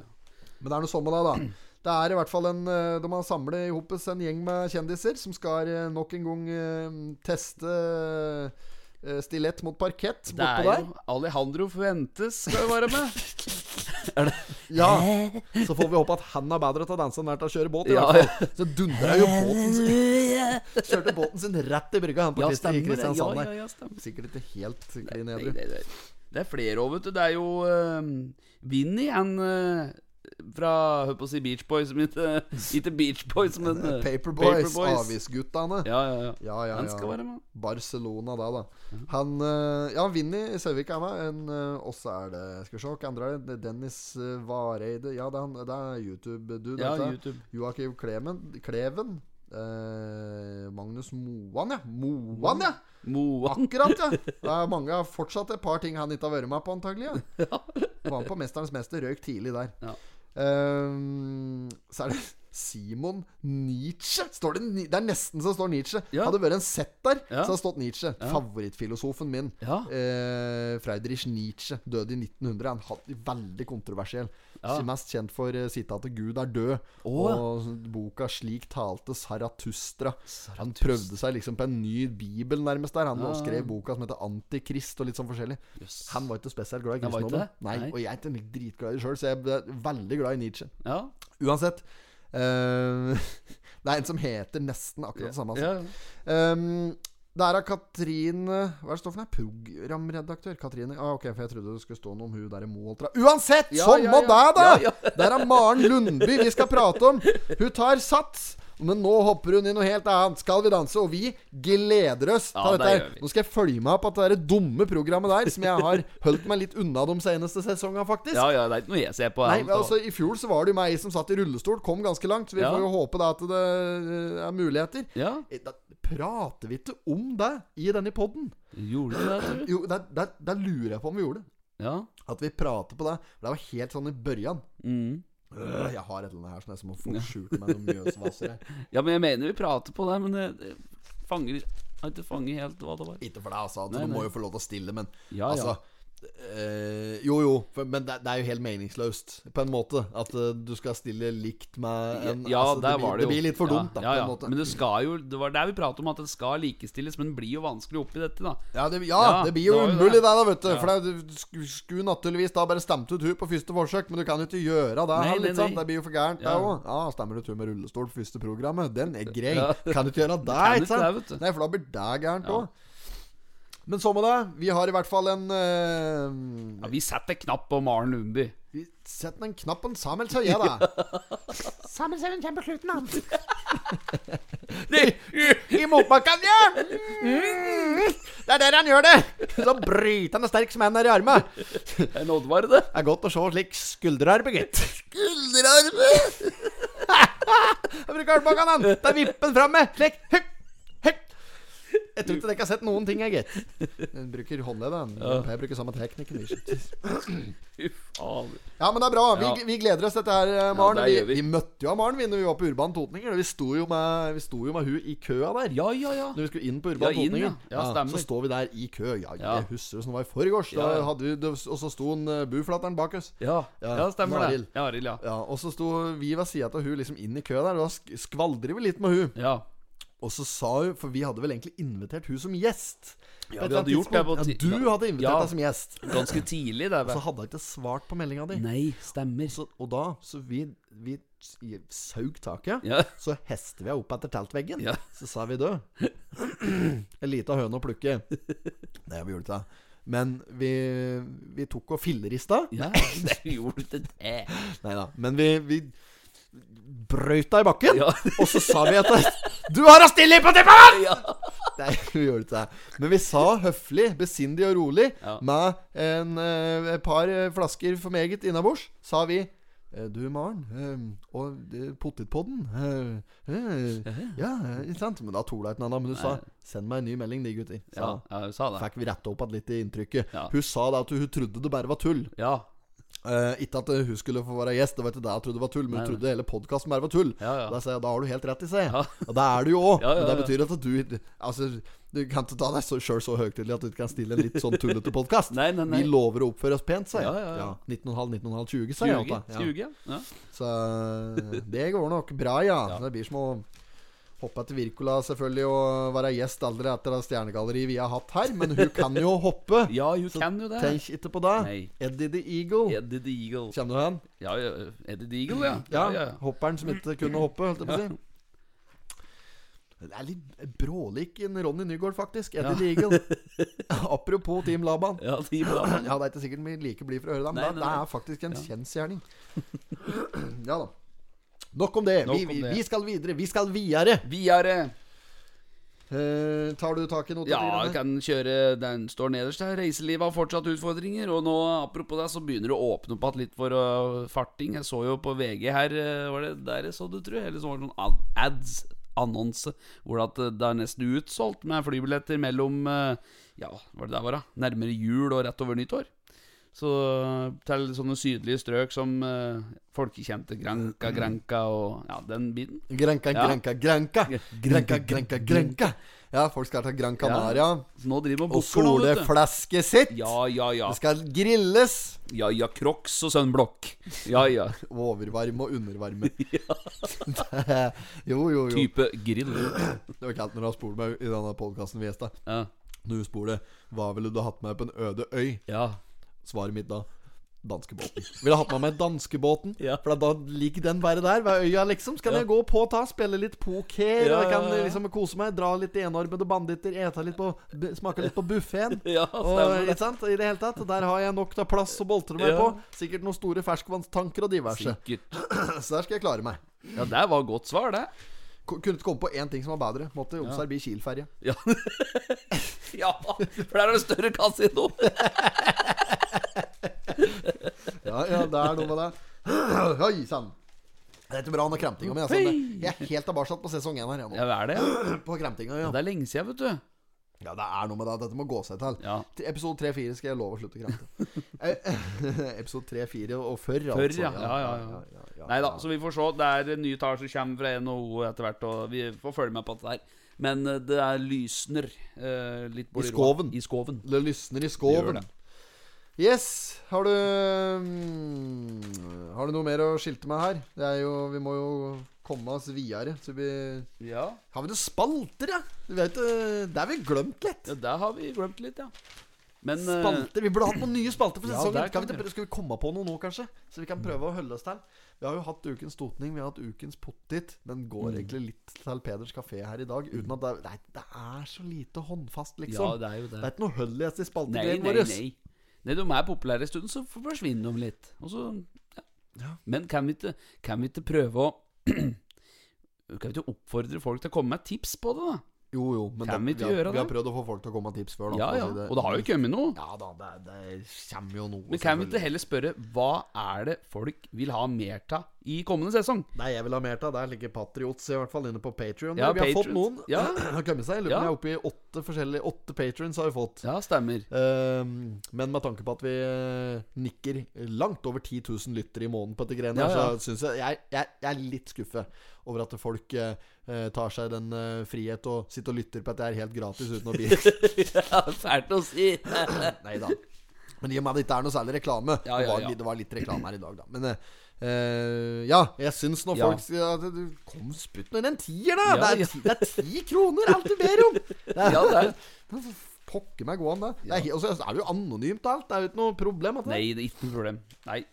Men det er noe sånn med det, da. Det er i hvert fall en eh, De har samlet i hopet en gjeng med kjendiser som skal eh, nok en gang eh, teste stilett mot parkett Det bortpå er der. jo Alejandro Fuentes skal jo være med. er det? Ja, Så får vi håpe at han er bedre til å danse enn han er til å kjøre båt. I Ja, hvert fall Så dundra jo båten sin Kjørte båten sin rett i brygga, han på Ja, i det. Ja, ja, ja. Sikkert ikke helt klin edru. det, det, det er flere òg, vet du. Det er jo uh, Vinny, han eh, fra Hør på å si Beach Boys, ikke, ikke Beach Boys, men Boys Paperboys, Avisguttene. Ja, ja, ja. Ja, ja, Han skal være med. Barcelona, da, da. Han eh, Ja, Vinni Søvik er med. En, uh, også er det Skal vi se, hva andre er det? Dennis uh, Vareide. Ja, det er, er YouTube-dude. Ja. YouTube. Joakim Kleven. Kleven. Eh, Magnus Moan, ja. Moan, ja! Moan. Akkurat, ja. Det er mange har fortsatt et par ting han ikke har vært med på, antagelig. Ja. Var med på 'Mesterens mester', røyk tidlig der. Ja. Eh, så er det Simon Nietzsche. Står det, det er nesten så står Nietzsche. Ja. Hadde vært en sett der, Ja. så hadde stått Nietzsche. Favorittfilosofen min. Ja. Eh, Friedrich Nietzsche døde i 1900. Han hadde veldig kontroversiell. Ja. Mest kjent for uh, sitatet 'Gud er død' oh. og boka 'Slik talte Saratustra Han prøvde seg liksom på en ny bibel, nærmest der. Han Ja. skrev boka som heter 'Antikrist' og litt sånn forskjellig. Yes. Han var ikke spesielt glad i kristendommen. det? Nei, Nei. og jeg er ikke dritglad i det sjøl, så jeg er veldig glad i Nietzsche. Ja. Uansett. Eh, det er en som heter nesten akkurat det samme. Altså. Um, det er Katrine Hva er det står for noe? Programredaktør? Katrine? Ah, ok, for jeg trodde det skulle stå noe om hun der i Måltra. Uansett! Ja, sånn ja, må ja. det, da! Ja, ja. Der er Maren Lundby vi skal prate om. Hun tar sats. Men nå hopper hun i noe helt annet. Skal vi danse? Og vi gleder oss Ja, til det dette. Nå skal jeg følge meg opp at det der dumme programmet der, som jeg har holdt meg litt unna de seneste sesongene, faktisk. ja, ja, det er ikke noe jeg ser på. Nei, men altså I fjor så var det jo meg som satt i rullestol, kom ganske langt. Så vi Ja. får jo håpe da at det eh, er muligheter. Ja, Eh, prater vi ikke om det i denne poden? gjorde du det, tror du? Jo, der, der, der lurer jeg på om vi gjorde det. Ja. At vi prater på det. Det var helt sånn i børjan. Mm. Øh, jeg har et eller annet her som jeg må få skjult meg noen mjøsvasser her. ja, men jeg mener vi prater på det, men det, det fanger har ikke fanget helt hva det var. Ikke for deg, altså. at Nei, Du må jo få lov til å stille, men Ja, ja. Eh, Jo, jo, for, men det, det er jo helt meningsløst, på en måte. At uh, du skal stille likt med en Ja, altså, der det, blir, var det jo. det blir litt for ja, dumt, da, ja, ja. på en måte. Men det skal jo Det var der vi pratet om at det skal likestilles, men det blir jo vanskelig oppi dette, da. Ja, det, det blir jo umulig det. da, vet du. For du skulle naturligvis da bare stemt ut hun på første forsøk, men du kan jo ikke gjøre det. Nei, litt, nei, sant? nei. Det blir jo for gærent, det òg. Ja, stemmer du tur med rullestol på første programmet? Den er grei. Kan du ikke gjøre det, ikke sant? Nei, for da blir det gærent òg. Men så med det. Vi har i hvert fall en uh, Ja, vi setter knapp på Maren Lundby. Vi setter en knapp på en Samuel, Søye, da. Samuel Seven kommer på slutten, han. I motbakken, ja! Mm. Det er der han gjør det! Så brytende sterk som han er i armen. En Oddvar, det. Det er godt å se slik skulderarbe, gitt. Skulderarme! Jeg bruker armbakken, han. Det er vippen framme. Slik. Jeg tror ikke dere har sett noen ting, jeg, gitt. Den bruker håndleddet. Jeg bruker samme teknikken. Ja, men det er bra. Vi, vi gleder oss til dette her, eh, Maren. det vi, vi. møtte jo Maren vi når vi var på Urban Totninger. Vi sto jo med, vi sto jo med hun i køa der. Ja, ja, ja. Når vi skulle inn på Urban Ja, inn, Totninger. ja. Ja, stemmer. så står vi der i kø. Ja, Ja. jeg husker som det var i forgårs. Ja, ja. og så sto en uh, buflatteren bak oss. Ja, Ja, ja stemmer det. Ja, Arild, ja. Ja, Og så sto vi ved sida av hun liksom inn i køa der, da skvaldrer vi litt med hun. Ja. Og så sa hun For vi hadde vel egentlig invitert hun som gjest. Ja, vi hadde gjort det på Ja, du hadde invitert Ja. deg som gjest. Ganske tidlig, det. Og så hadde hun ikke svart på meldinga di. Nei, stemmer. Så, og da Så vi, vi saug taket. Ja. Så hester vi henne opp etter teltveggen. Ja. Så sa vi død. En lita høne å plukke. Nei, vi gjorde ikke. Men vi, vi tok og fillerista. Ja, det gjorde det. Nei da. Men vi, vi brøyt deg i bakken. Ja. Og så sa vi at Du har å stille på tippen! Ja. Nei, vi gjorde det. Men vi sa høflig, besindig og rolig, Ja. med en, eh, et par eh, flasker for meget innabords, sa vi eh, du, Maren, og potetpodden Ja, ikke sant? Men da torde jeg ikke noe. Men du sa 'send meg en ny melding, de gutter'. Ja, Så ja, hun sa det. fikk vi retta opp igjen litt i inntrykket. Ja. Hun sa da at hun trodde det bare var tull. Ja. Eh, ikke at hun skulle få være gjest, det var ikke det jeg trodde var tull, men hun trodde hele podkasten bare var tull. Ja, ja. Da jeg da har du helt rett i seg. Ja. Og det er du jo òg. Men det betyr at du Altså, du kan ikke ta deg sjøl så høytidelig at du ikke kan stille en litt sånn tullete podkast. Vi lover å oppføre oss pent, sier jeg. Ja, ja, ja. 19,5, 19,5, 20, sa jeg. 20, Alta. Ja. 20, ja. Så eh, det går nok bra, ja. Ja. Det blir som å Hoppe til Wirkola selvfølgelig og være gjest aldri etter det stjernegalleriet vi har hatt her. Men hun kan jo hoppe. Ja, hun så kan jo det. Tenk ikke på det. Nei. Eddie the Eagle. Eddie the Eagle. Kjenner du han? Ja, ja, Eddie the Eagle, ja. Ja, ja, ja. hopperen som ikke kunne hoppe, holdt jeg på å si. Det er litt brålik en Ronny Nygaard, faktisk. Eddie the Eagle. Apropos Team Laban. Ja, Team Laban. Ja, det er ikke sikkert vi like blide for å høre det, men Nei, det- nei, det er faktisk en kjensgjerning. ja da. Nok om det. Nok vi, om det. vi skal videre. Vi skal videre. Videre. Uh, tar du tak i noe? Ja, jeg kan kjøre Den står nederst her. Reiselivet har fortsatt utfordringer. Og nå, apropos det, så begynner det å åpne opp igjen litt for uh, farting. Jeg så jo på VG her uh, Var det der jeg så det, tror jeg? Eller så var det noen ads, annonse, hvor uh, det er nesten utsolgt med flybilletter mellom uh, Ja, var det der var, da? Nærmere jul og rett over nyttår. Så til sånne sydlige strøk som uh, folkekjente Granca, Granca og ja, den biten. Granka, Ja. granka, granka. Granka, granka, granka. Ja, folk skal ta Gran Canaria Så nå driver og man booker nå, sole vet du. flasket sitt. Ja, ja, ja. Det skal grilles. Ja, ja, Crocs og sønnblokk. Ja, ja. Overvarme og undervarme. jo, jo, jo. Type grill. Det var kaldt når du har spurt meg i denne podkasten vi gjesta. Ja. Når du spurte hva ville du hatt med på en øde øy, ja. Svaret mitt da danskebåten. Ville hatt med meg danskebåten. Ja. For da ligger den bare der ved øya, liksom. Så kan Ja. jeg gå på og ta, spille litt poker. Ja, jeg kan liksom kose meg, dra litt enormede banditter, ete litt på Smake litt på buffeen. Ja, Og, sant? I det hele tatt. Der har jeg nok av plass å boltre meg på. Sikkert noen store ferskvannstanker og diverse. Sikkert. Så der skal jeg klare meg. Ja, det var godt svar, det. Kunne ikke komme på én ting som var bedre. Måtte Jomsar bli Kiel-ferje. Ja. ja, for der er det større kasino. Ja, ja, det er noe med det. Oi sann. Det er ikke bra med kremtinga mi. Altså. Jeg er helt tilbake på sesong én her. jeg nå. Ja, det er det? På kremtinga, ja. Det er lenge siden, vet du. Ja, det er noe med det. Dette må gå seg til. Ja. Episode 3-4 skal jeg love å slutte å kremte. Eh, episode 3-4 og før, Før, altså. ja. Ja, ja, ja. Nei da, så vi får se. Det er nye tall som kommer fra NHO etter hvert, og vi får følge med på dette her. Men eh, det er lysner eh, litt I skoven. I skoven. Det lysner i skoven. det. Yes. Har du mm, Har du noe mer å skilte med her? Det er jo Vi må jo komme oss videre. Så vi Ja. Har vi noen spalter, ja? Du vet, eh, det har vi glemt litt. ja, der har vi glemt litt, ja. Men eh, Spalter. Vi burde hatt noen nye spalter for sesongen. Ja, Skal vi, vi skal vi komme på noe nå, kanskje? Så vi kan prøve å holde oss til. Vi har jo hatt ukens totning, vi har hatt ukens pottit. Den går Mm. egentlig litt til Peders kafé her i dag. Uten at det, er- det, er, så lite håndfast, Ja, liksom. det er jo det. det. er ikke noe hull i Nei, spaltegreiene nei, våre. nei. Nei, de er populære en stund, så forsvinner de litt. Og så ja. Men kan vi ikke, kan vi ikke prøve å Kan vi ikke oppfordre folk til å komme med tips på det, da? Jo, jo, men Kan det, vi ikke har, vi har prøvd å få folk til å komme med tips før. Da, Ja, ja. si Og det har jo kommet noe. Ja da, det, det kommer jo noe. Men kan vi ikke heller spørre hva er det folk vil ha mer av i kommende sesong? Nei, jeg vil ha mer av. Det er like Patriots i hvert fall inne på Patrion. Ja, vi har fått noen. Ja. har kommet seg. Jeg lurer på om Ja. jeg er oppe i åtte forskjellige Åtte patrons har vi fått. Ja, stemmer. um, men med tanke på at vi eh, nikker langt over 10 000 lyttere i måneden på dette greiene, Ja, ja. så syns jeg, jeg jeg jeg er litt skuffet over at folk eh, tar seg den uh, frihet og sitter og lytter på at det er helt gratis uten å bli ja, Fælt å si. Nei da. Men i og med at det ikke er noe særlig reklame Ja, det, ja, var, det var litt reklame her i dag, da. Men eh, eh, ja, jeg syns når folk sier at du- Kom, spytt nå inn en tier, da! Ja, det, er, ti- det er ti kroner, alt du ber om! Det er, Ja, det er Pokker meg gå an, det. det er, og så er det jo anonymt alt. Det er jo ikke noe problem. At det. Nei, det er ikke noe problem. Nei.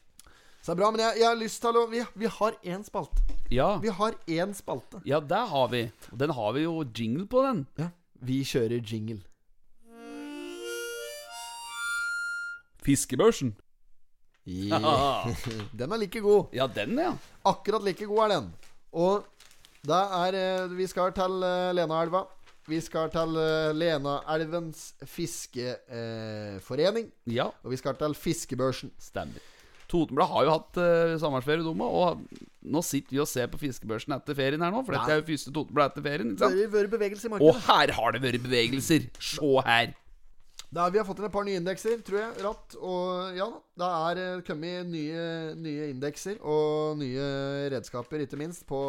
Så det er bra, men jeg, jeg har lyst til å Vi, vi har én spalte. Ja. Vi har én spalte. ja, det har vi. Og Den har vi jo jingle på, den. Ja. Vi kjører jingle. Fiskebørsen. Den er like god. Ja, den, ja. Akkurat like god er den. Og det er eh, Vi skal til eh, Lenaelva. Vi skal til eh, Lenaelvens fiskeforening. Ja, Og vi skal til Fiskebørsen. stemmer. Totenbladet har jo hatt uh, sommerferie, dumme. Og nå sitter vi og ser på fiskebørsen etter ferien her nå. For dette er jo første Totenblad etter ferien. Ikke Det sant? har vært bevegelse i markedet. Og her har det vært bevegelser! Se her. Da, vi har fått inn et par nye indekser, tror jeg. Ratt. Og ja. Det er eh, kommet nye, nye indekser og nye redskaper, ikke minst, på,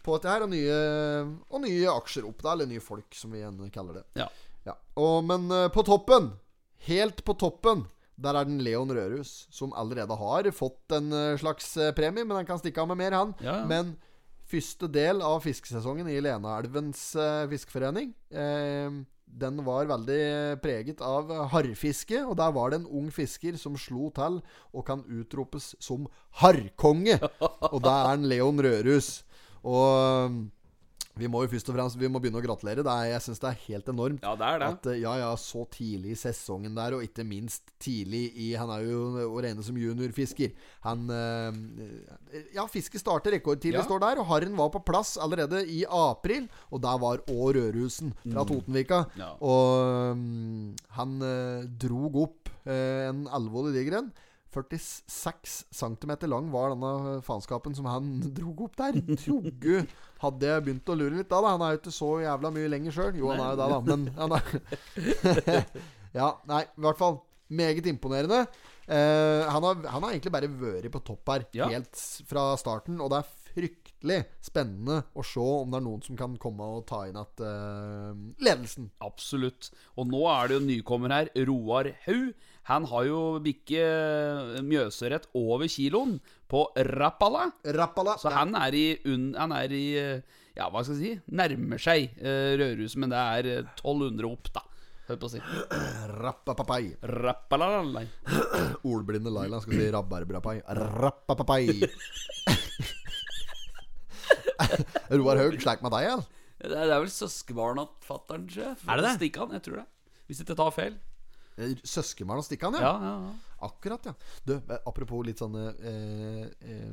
på dette her. Og nye, og nye aksjer opp der. Eller nye folk, som vi igjen kaller det. Ja. Ja. Og, men eh, på toppen, helt på toppen, der er den Leon Rørhus, som allerede har fått en eh, slags premie, men han kan stikke av med mer, han. Ja, ja. Men Første del av fiskesesongen i Lenaelvens fiskeforening. Eh, den var veldig preget av harrfiske, og der var det en ung fisker som slo til og kan utropes som harrkonge. Og det er en Leon Rørus. Og vi må jo først og fremst Vi må begynne å gratulere. Er, jeg syns det er helt enormt. Ja, det er det. At, ja, ja, så tidlig i sesongen der, og ikke minst tidlig i Han er jo å regne som juniorfisker. Han eh, Ja, fisket starter rekordtidlig, Ja. står der, og harren var på plass allerede i april. Og der var òg Rødhusen fra Totenvika. Mm. Ja. Og mm, han eh, drog opp eh, en alvorlig diger en. 46 cm lang var denne faenskapen som han drog opp der. Joggu hadde jeg begynt å lure litt da. da Han er jo ikke så jævla mye lenger sjøl. Jo, han er jo det, da, men han er Ja, nei, i hvert fall. Meget imponerende. Eh, han, har, han har egentlig bare vært på topp her Ja. helt fra starten, og det er fryktelig spennende å se om det er noen som kan komme og ta inn igjen eh, ledelsen. Absolutt. Og nå er det jo nykommer her, Roar Haug. Han har jo bikket Mjøsørett over kiloen på Rappala. Rappala. Så han er i, han er i eh, Ja, hva skal jeg si? Nærmer seg uh, Rødhuset, men det er eh, 1200 opp, da. Hør på å si. Rappapapai. Rappalalai. Ordblinde Laila skal si rabarbrapai. Rappapapai. Roar Haug, slik med deg, eller? Det er, det er vel søskenbarna til fatter'n, sjef. Er det det? Stikkan, jeg tror det. Hvis jeg ikke tar feil. Søskenbarn og Stikkan, Ja, ja. ja, ja. Akkurat, ja. Du, eh, apropos litt sånn eh, eh,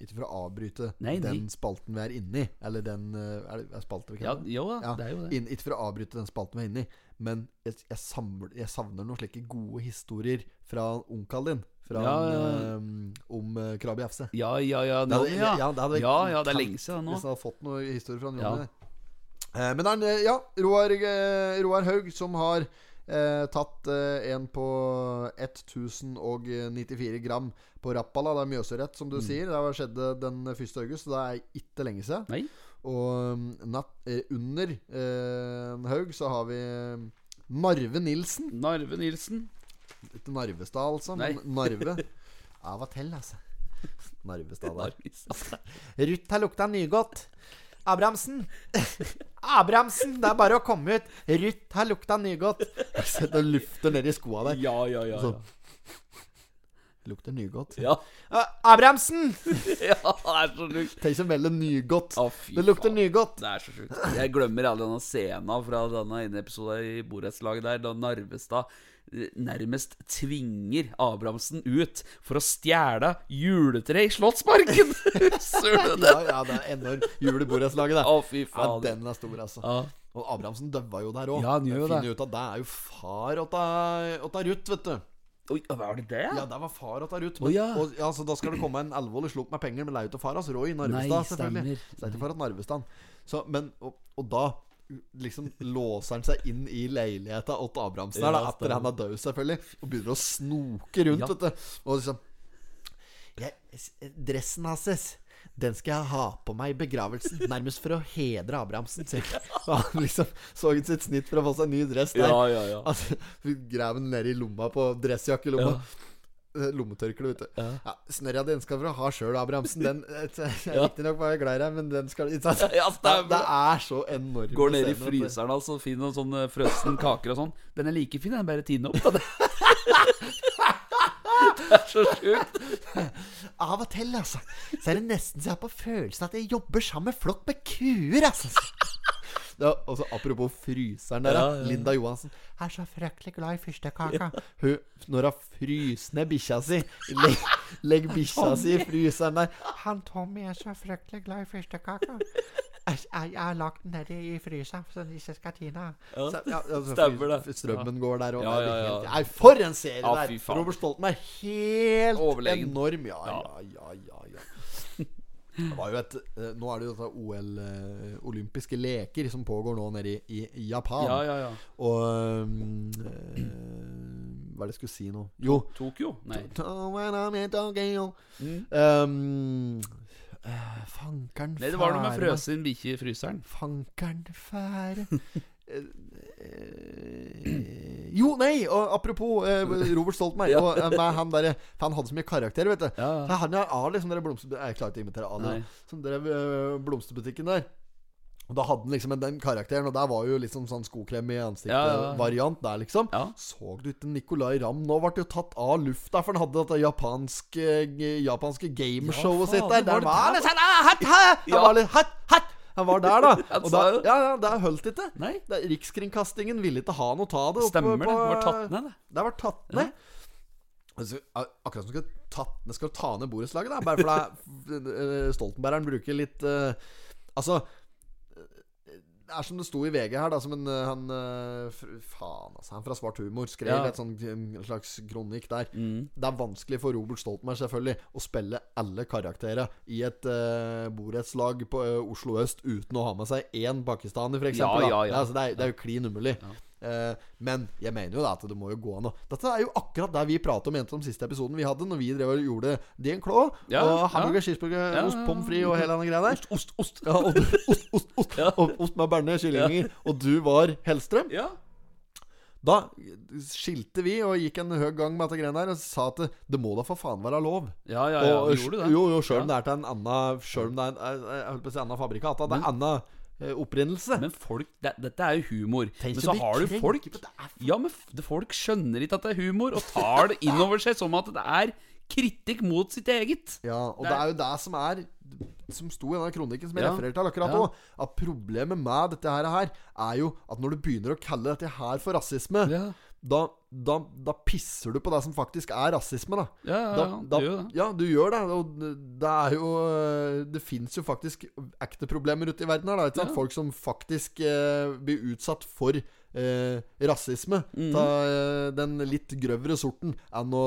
Ikke for å avbryte Nei, nei. den spalten vi er inni, eller den eh, Er det er vi ja kaller det? jo det er jo det. Ikke for å avbryte den spalten vi er inni, men jeg, jeg, samler, jeg savner noen slike gode historier fra onkelen din. Fra Ja, ja, ja. eh, om uh, Krabi FC. Ja, ja, ja. Nå, hadde- ja. ja, det ja, ja, det er lenge siden nå. Hvis jeg hadde fått noen historier fra Ja. Eh, men det er ja, Roar, Roar Haug som har eh, tatt eh, en på 1094 gram på Rappala. Det er Mjøsørett, som du Mm. sier. Det skjedde den 1. august, så det er ikke lenge siden. Nei. Og um, natt, eh, under eh, Haug så har vi eh, Narve Nilsen. Narve Nilsen. Ikke Narvestad, altså, men Narve. Av og til, altså. Narvestad der. Ruth har lukta nygodt. Abrahamsen. Abrahamsen, det er bare å komme ut. Ruth har lukta nygodt. Sett og lufter nedi skoa der. Ja, ja, ja. Så- ja. Lukter nygodt. Ja, Uh, Abrahamsen! ja det er så sjukt. Tenk å veldig nygodt. Å, fy Det lukter faen. nygodt. Det er så sjukt. Jeg glemmer alle denne scenen fra denne ene episoden i borettslaget der, da Narvestad nærmest tvinger Abrahamsen ut for å stjele juletre i Slottsparken! Det? Ja, ja, det er enormt. Juleborettslaget, det. Å, fy faen. Ja, den er stor, altså. Ja. Og Abrahamsen døva jo der òg. Ja, han gjør det. Ut at det er jo far åtta ta Ruth, vet du. Oi, var det det? Ja, det var far åtta Ruth. Å, ja. og, ja, så da skal det komme en alvorlig slump med penger, er jo til far hans Roy Narvestad, Nei, selvfølgelig. stemmer. Er ikke for at Narvestad Så, men, og, og da liksom låser han seg inn i leiligheta til Abrahamsen her, da, etter han er død, selvfølgelig, og begynner å snoke rundt, Ja. vet du. Og liksom jeg, Dressen hans den skal jeg ha på meg i begravelsen, nærmest for å hedre Abrahamsen. sier han. Han liksom så ut sitt snitt for å få seg ny dress der. Ja, ja, ja. Altså, grav den ned i lomma på dressjakkelomma. Ja. Eh, Lommetørkle, vet du. Ja. Ja, Snørra den skal du ha sjøl, Abrahamsen. Den er. Riktignok var jeg glad i deg, men den skal? Ja. Det er så enormt. Går ned i fryseren altså, finner noen sånne frøsen kaker og sånn. Den er like fin, den bare tine opp. Da. Det er så sjukt. Av og til, altså, så er det nesten så jeg har på følelsen at jeg jobber sammen med flokk med kuer, altså. Ja, og så Apropos fryseren der, Ja, ja, ja. Linda Johansen. Jeg er så fryktelig glad i fyrstekaka. Hun, når hun fryser ned bikkja si Legg, legg bikkja si i fryseren der. Han Tommy er så fryktelig glad i fyrstekaka. Jeg, jeg, jeg har lagt den nedi i frysa, så den ikke skal tine. Ja. Så, ja, altså, Stemmer det. Strømmen går der, òg. Ja, ja, ja. Nei, for en serie der! Robert Stolten er helt Overlegen. enorm. Ja, ja, ja, ja. Det var jo et eh, Nå er det jo dette OL eh, Olympiske leker som pågår nå nede i, i, Japan. Ja, ja, ja. Og um, eh, Hva er det jeg skulle si nå? Jo. Tokyo? Nei. Mm. Um, Fankeren fankeren Nei, det var noe med fære. frøsen bikkje i fryseren. Fankeren fære Eh, eh, Jo, nei! Og apropos eh, Robert Stoltenberg. Ja. Og, eh, med han, der, for han hadde så mye karakter, vet du. Ja, ja. Så Han er Ali, som dere blomster... Jeg klarer ikke å imitere Ali. Som drev øh, blomsterbutikken der. Og Da hadde han liksom den karakteren, og der var jo liksom sånn skokrem i Ja, ja, ja. ansiktet-variant der, liksom. Ja. Så du ikke Nicolay Ramm nå ble det jo tatt av lufta, for han hadde dette japanske, japanske gameshowet Ja, sitt der. Der var det sånn ah, hatt, Ja. hatt, hatt. Han var der, da. Og da ja, ja, det holdt ikke. Nei. Da, Rikskringkastingen ville ikke ha noe av det. Stemmer det. på- Det var tatt ned, det. Det var tatt ned. Altså, akkurat som skal ta, skal ta ned borettslaget. Bare fordi eh, Stoltenbergeren bruker litt uh, Altså det er som det sto i VG her, da, som en eh, han eh, Faen, altså. Han fra Svart humor skrev Ja. et sånn slags kronikk der. Mm. Det er vanskelig for Robert Stoltenberg selvfølgelig å spille alle karakterer i et uh, borettslag på uh, Oslo øst uten å ha med seg én pakistaner, f.eks. Ja, ja, ja. altså, det, er, det er jo klin umulig. Eh, men jeg mener jo da at det må jo gå an å Dette er jo akkurat der vi pratet om om siste episoden vi hadde, Når vi drev og gjorde Dien Klå Ja, og ja. hamburger, cheeseburger, Ja, ost, ja, pommes frites og hele den greia der. Ost, ost. Ja, og, ost, ost, ost, Ja. og ost med berne, kyllinger. Og du var Hellstrøm. Ja. Da skilte vi og gikk en høy gang med dette greiene der og sa at det, det må da for faen være lov. Ja, ja, ja, Og, vi gjorde det. Jo, jo, sjøl om Ja. det er til en annen Sjøl om det er en, jeg- holdt på å si annen fabrikat, at det er annen eh, opprinnelse. Men folk det, Dette er jo humor. Tenk men så har du folk Ja, men folk skjønner ikke at det er humor, og tar det inn over seg som at det er kritikk mot sitt eget. Ja, og Det det er- er jo det som er Som sto i den kronikken som jeg Ja, refererte til akkurat ja. At problemet med dette her, her er jo at når du begynner å kalle dette her for rasisme, Ja, da, da, da pisser du på det som faktisk er rasisme, da. ja, ja, ja da, du gjør det. ja, du gjør det. Og det er jo øh, Det fins jo faktisk ekte problemer ute i verden her. Da, ikke sant? Folk som faktisk eh, blir utsatt for eh, rasisme. mm. Ta eh, den litt grøvere sorten enn å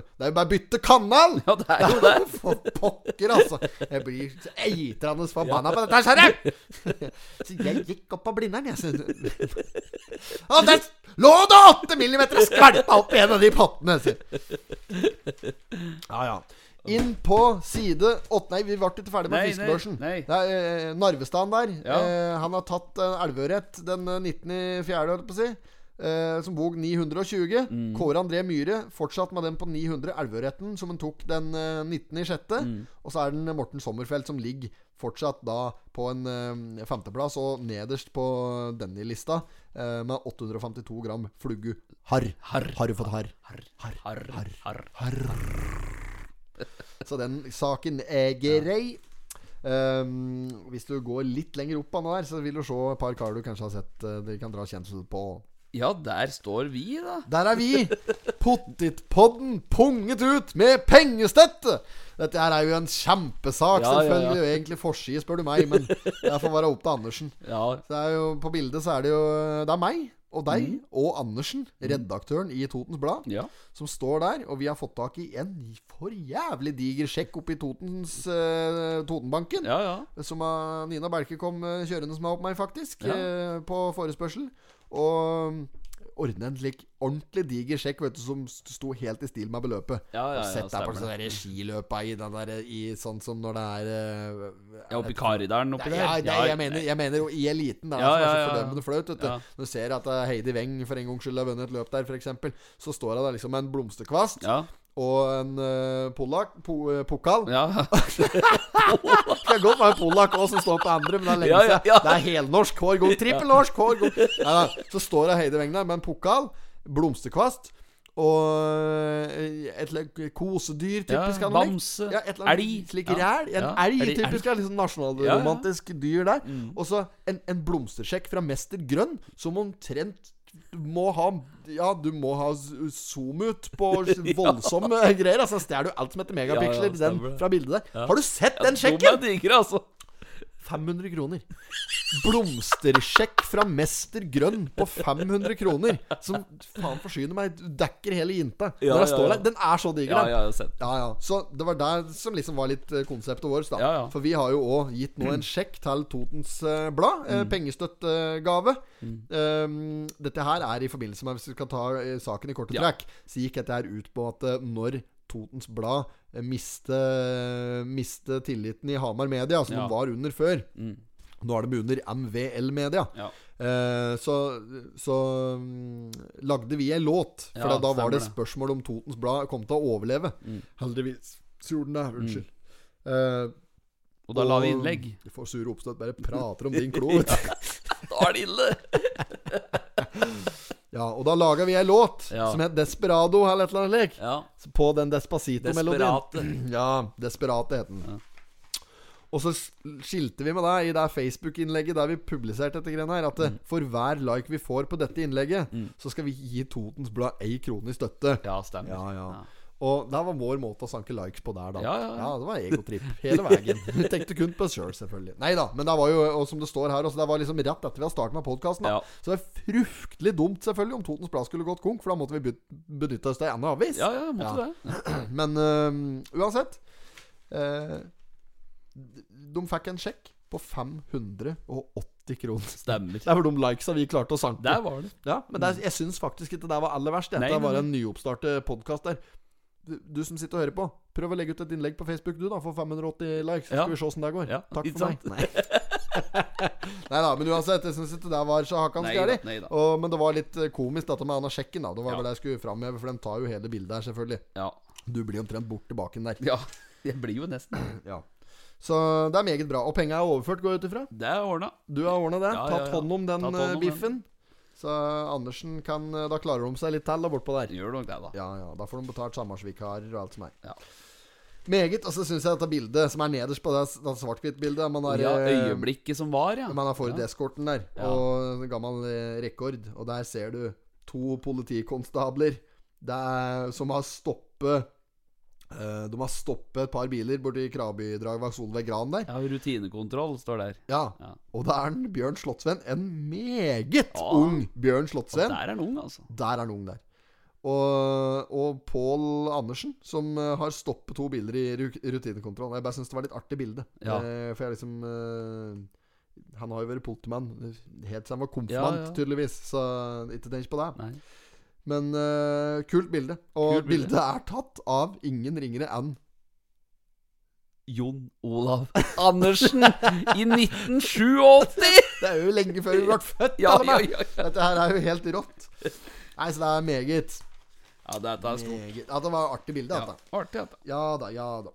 Det er jo bare å bytte kanal! Ja, det er jo det. For pokker, altså. Jeg blir eitrende forbanna på dette, skjønner du! Så jeg gikk opp av Blindern, jeg. Og der lå det åtte millimeter skvalpa opp i en av de pottene! Så. Ja, ja. Inn på side åtte Nei, vi ble ikke ferdig med Nei, nei, fiskebørsen. nei. Det er eh, Narvestad der. Ja. Eh, han har tatt en elveørret den eh, 19.4., holdt på å si. Eh, som bog 920. Mm. Kåre André Myhre fortsatt med den på 900. Elveørreten som han tok den eh, 19.6. Mm. Og så er den Morten Sommerfelt som ligger fortsatt da på en eh, femteplass, og nederst på denne lista eh, med 852 gram fluggu. Harr. Har du fått harr? Harr. Harr. Harr. har? Harr. Så den saken er grei. Um, hvis du går litt lenger opp der, så vil du se et par karer du kanskje har sett uh, dere kan dra kjensel på. Ja, der står vi, da. Der er vi! Pottitpodden punget ut med pengestøtte! Dette her er jo en kjempesak, Ja, ja, ja. selvfølgelig. Egentlig forside, spør du meg, men jeg får være opp til Andersen. Ja, Så det er jo, på bildet så er det jo Det er meg og deg Mm. og Andersen, redaktøren i Totens Blad, ja. som står der. Og vi har fått tak i en for jævlig diger sjekk oppi Totens uh, Totenbanken. ja, ja. Som uh, Nina Berke kom uh, kjørende som er opp meg, faktisk, eh, på forespørsel. Og ordne en slik ordentlig diger sjekk vet du, som st- sto helt i stil med beløpet. Ja, ja, og ja, sett deg på sånn skiløpa i den der I sånn som når det er eh, Ja, oppi Karidalen oppi der. ja, jeg, mener, jeg mener jo i eliten. Det er Ja, ja, så ja, ja. fordømmende flaut. vet du. Ja. Når du ser at eh, Heidi Weng for en gangs skyld har vunnet et løp der, f.eks., så står hun der liksom med en blomsterkvast Ja. Og en uh, polak, po, uh, pokal. ja. Kan godt være polak òg som står på andre, men det er lenge Ja, ja, siden. ja. Det er helnorsk hver gang. Trippelnorsk hver gang. Så står det Heidi Weng der med en pokal, blomsterkvast og eh, et eller annet kosedyr, typisk. Ja, bamse, Ja, et eller annet elg. slik ræl. En elg, elg, typisk. elg. Liksom nasjonalromantisk dyr der. Mm. Og så en, en blomstersjekk fra Mester Grønn, som omtrent må ha Ja, du må ha zoom ut på voldsomme greier. Altså Stjeler du alt som heter megapiksler Ja, ja, fra bildet der. Ja. Har du sett den sjekken? sjekken? er digre, altså. 500 kroner. Blomstersjekk fra Mester Grønn på 500 kroner. Som faen forsyner meg. Dekker hele jinta. Ja, Når jeg står der. Den er så diger, Ja, den. Så det var der som liksom var litt eh, konseptet vårt. da Ja, ja. For vi har jo òg gitt nå en sjekk til Totens eh, Blad. Eh, Mm. Pengestøttegave. Um, dette her er i forbindelse med Hvis vi skal ta saken i korte trekk, så gikk dette her ut på at når Totens Blad miste, miste tilliten i Hamar Media, som Ja. de var under før Mm. Nå er de under MVL Media. Ja. Eh, så så mm, lagde vi ei låt. For Ja, da, var det. Mm. spørsmål om Totens Blad kom til å overleve. Heldigvis så gjorde den det. Unnskyld. Eh, Og da la vi innlegg. Du får sure oppstøt. Bare prater om din klo. Da er det ille! Ja, og da laga vi ei låt Ja. som het Desperado eller et eller annet lik Ja. På den Despacito-melodien. Desperate. Ja, Desperate het den. Og så skilte vi med deg i det Facebook-innlegget der vi publiserte dette greiene her, at Mm. eh, for hver like vi får på dette innlegget, så skal vi gi Totens Blad ei krone i støtte. Ja, stemmer. Ja, ja. Og det var vår måte å sanke likes på der, da. Ja, ja, ja. det var egotripp hele veien. Vi tenkte kun på oss sjøl, selv, selvfølgelig. Nei da, men det var jo, og som det står her også, det var liksom rett etter vi hadde startet med podkasten. Ja. Så det var fryktelig dumt, selvfølgelig, om Totens Blad skulle gått konk, for da måtte vi benytte oss av en avis. Ja, ja, måtte Ja. det. Men uh, uansett uh, De fikk en sjekk på 580 kroner. Stemmer. Det var de likesa vi klarte å sanke. Der var det. Ja, men det, er- jeg syns faktisk ikke det var aller verst. Dette nei, var en nyoppstartet podkast der. Du, som sitter og hører på, prøv å legge ut et innlegg på Facebook, du, da. For 580 likes. Så Ja. skal vi se åssen det går. Ja, Takk for meg. Nei. nei da, men uansett, jeg syns ikke det var så hakkans gærent. Men det var litt eh, komisk, dette med Anna Sjekken. da Det var Ja. vel jeg skulle framheve, for den tar jo hele bildet her, selvfølgelig. Ja. Du blir omtrent bort tilbake der. ja. Jeg blir jo nesten Ja. Så det er meget bra. Og penga er overført, går jeg ut ifra? Det er ordna. Du har ordna det? Ja, Tatt hånd om den biffen? eh, den. Så Andersen kan eh, Da klarer de seg litt til bortpå der. Gjør nok det, da. Ja, ja. Da får de betalt samarbeidsvikarer og alt som er. Ja. Meget. Og så syns jeg dette bildet som er nederst på det, det svart-hvitt-bildet Ja, eh, øyeblikket som var, ja. man har Ford ja. Escorten der, og gammel eh, rekord. Og der ser du to politikonstabler det er, som har stoppet De har stoppet et par biler borti Krabydrag Solveig Gran der. Ja, rutinekontroll står der. Ja. Ja. Og det er en Bjørn Slottsvenn. En meget Ja. ung Bjørn Slottsvenn. der er han ung, altså. Der er han ung der. Og, og Pål Andersen, som eh, har stoppet to biler i ru- rutinekontroll. Jeg bare syns det var litt artig bilde. Ja. Eh, for jeg liksom eh, Han har jo vært politimann helt siden han var konfirmant, tydeligvis. Så ikke tenk på det. Nei. Men uh, kult bilde. Og Kult bilde. bildet er tatt av ingen ringere enn Jon Olav Andersen i 1987! Det er jo lenge før vi ble født! Ja, ja, ja. Dette her er jo helt rått. Nei, så det er meget. ja dette er stort. meget. Ja, det var artig bilde. Ja, artig, dette. Ja da, ja da.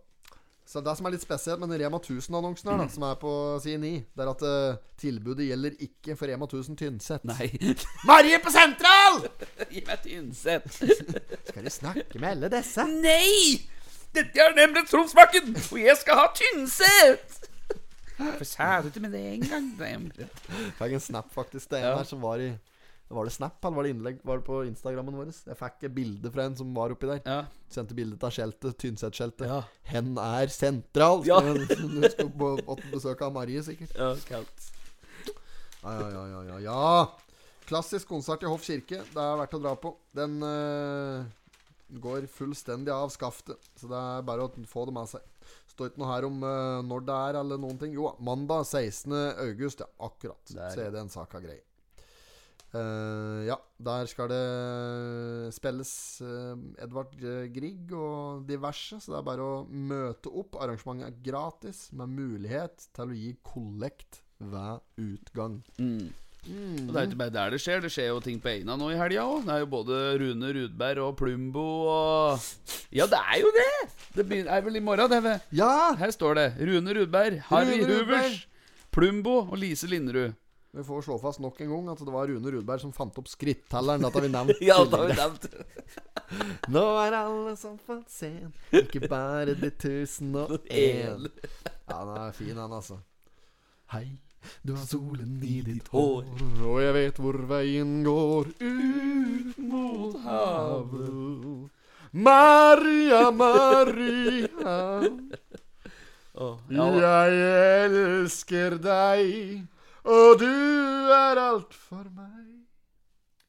Så Det som er litt spesielt med den Rema 1000-annonsen her, da, som er på side 9, det er at uh, tilbudet gjelder ikke for Rema 1000 Tynset. Nei. Marie på Sentral! Gi meg Tynset. Skal du snakke med alle disse? Nei! Dette er nemlig Tromsbakken, og jeg skal ha Tynset! Hvorfor sa du ikke med det en gang? Jeg Fikk en snap, faktisk. Er en Ja. her som var i Var det snap, eller var det innlegg Var det på Instagrammen vår? Jeg fikk et bilde fra en som var oppi der. Ja. Sendte bilde av skjeltet, Tynset-skjeltet. Ja. Hen er sentral. Ja. Skal skulle på åtte besøk av Marie, sikkert. ja, kaldt. Ja, ja, ja, ja, ja. Klassisk konsert i Hoff kirke. Det er verdt å dra på. Den uh, går fullstendig av skaftet, så det er bare å få det med seg. Står ikke noe her om uh, når det er, eller noen ting. Jo, mandag 16. august. Ja, akkurat. Der, Så er det en sak av grei. Eh, ja, der skal det spilles uh, Edvard Grieg og diverse, så det er bare å møte opp. Arrangementet er gratis, med mulighet til å gi kollekt ved utgang. Mm. Og det er ikke bare der det skjer. Det skjer jo ting på Eina nå i helga òg. Det er jo både Rune Rudberg og Plumbo og Ja, det er jo det! Det begynner, er vel i morgen, det. Ja! Her står det. Rune Rudberg, Harry Rune. Hoovers, Plumbo og Lise Linderud. Vi får slå fast nok en gang at det var Rune Rudberg som fant opp skrittelleren. Dette har vi nevnt. Ja, det har vi nevnt. Nå er alle som fant sen, ikke bare de tusen og én. Ja, den er fin, den, altså. Hei, du har solen i ditt hår, og jeg vet hvor veien går ut mot havet. Maria, Maria, jeg elsker deg, og du er alt for meg.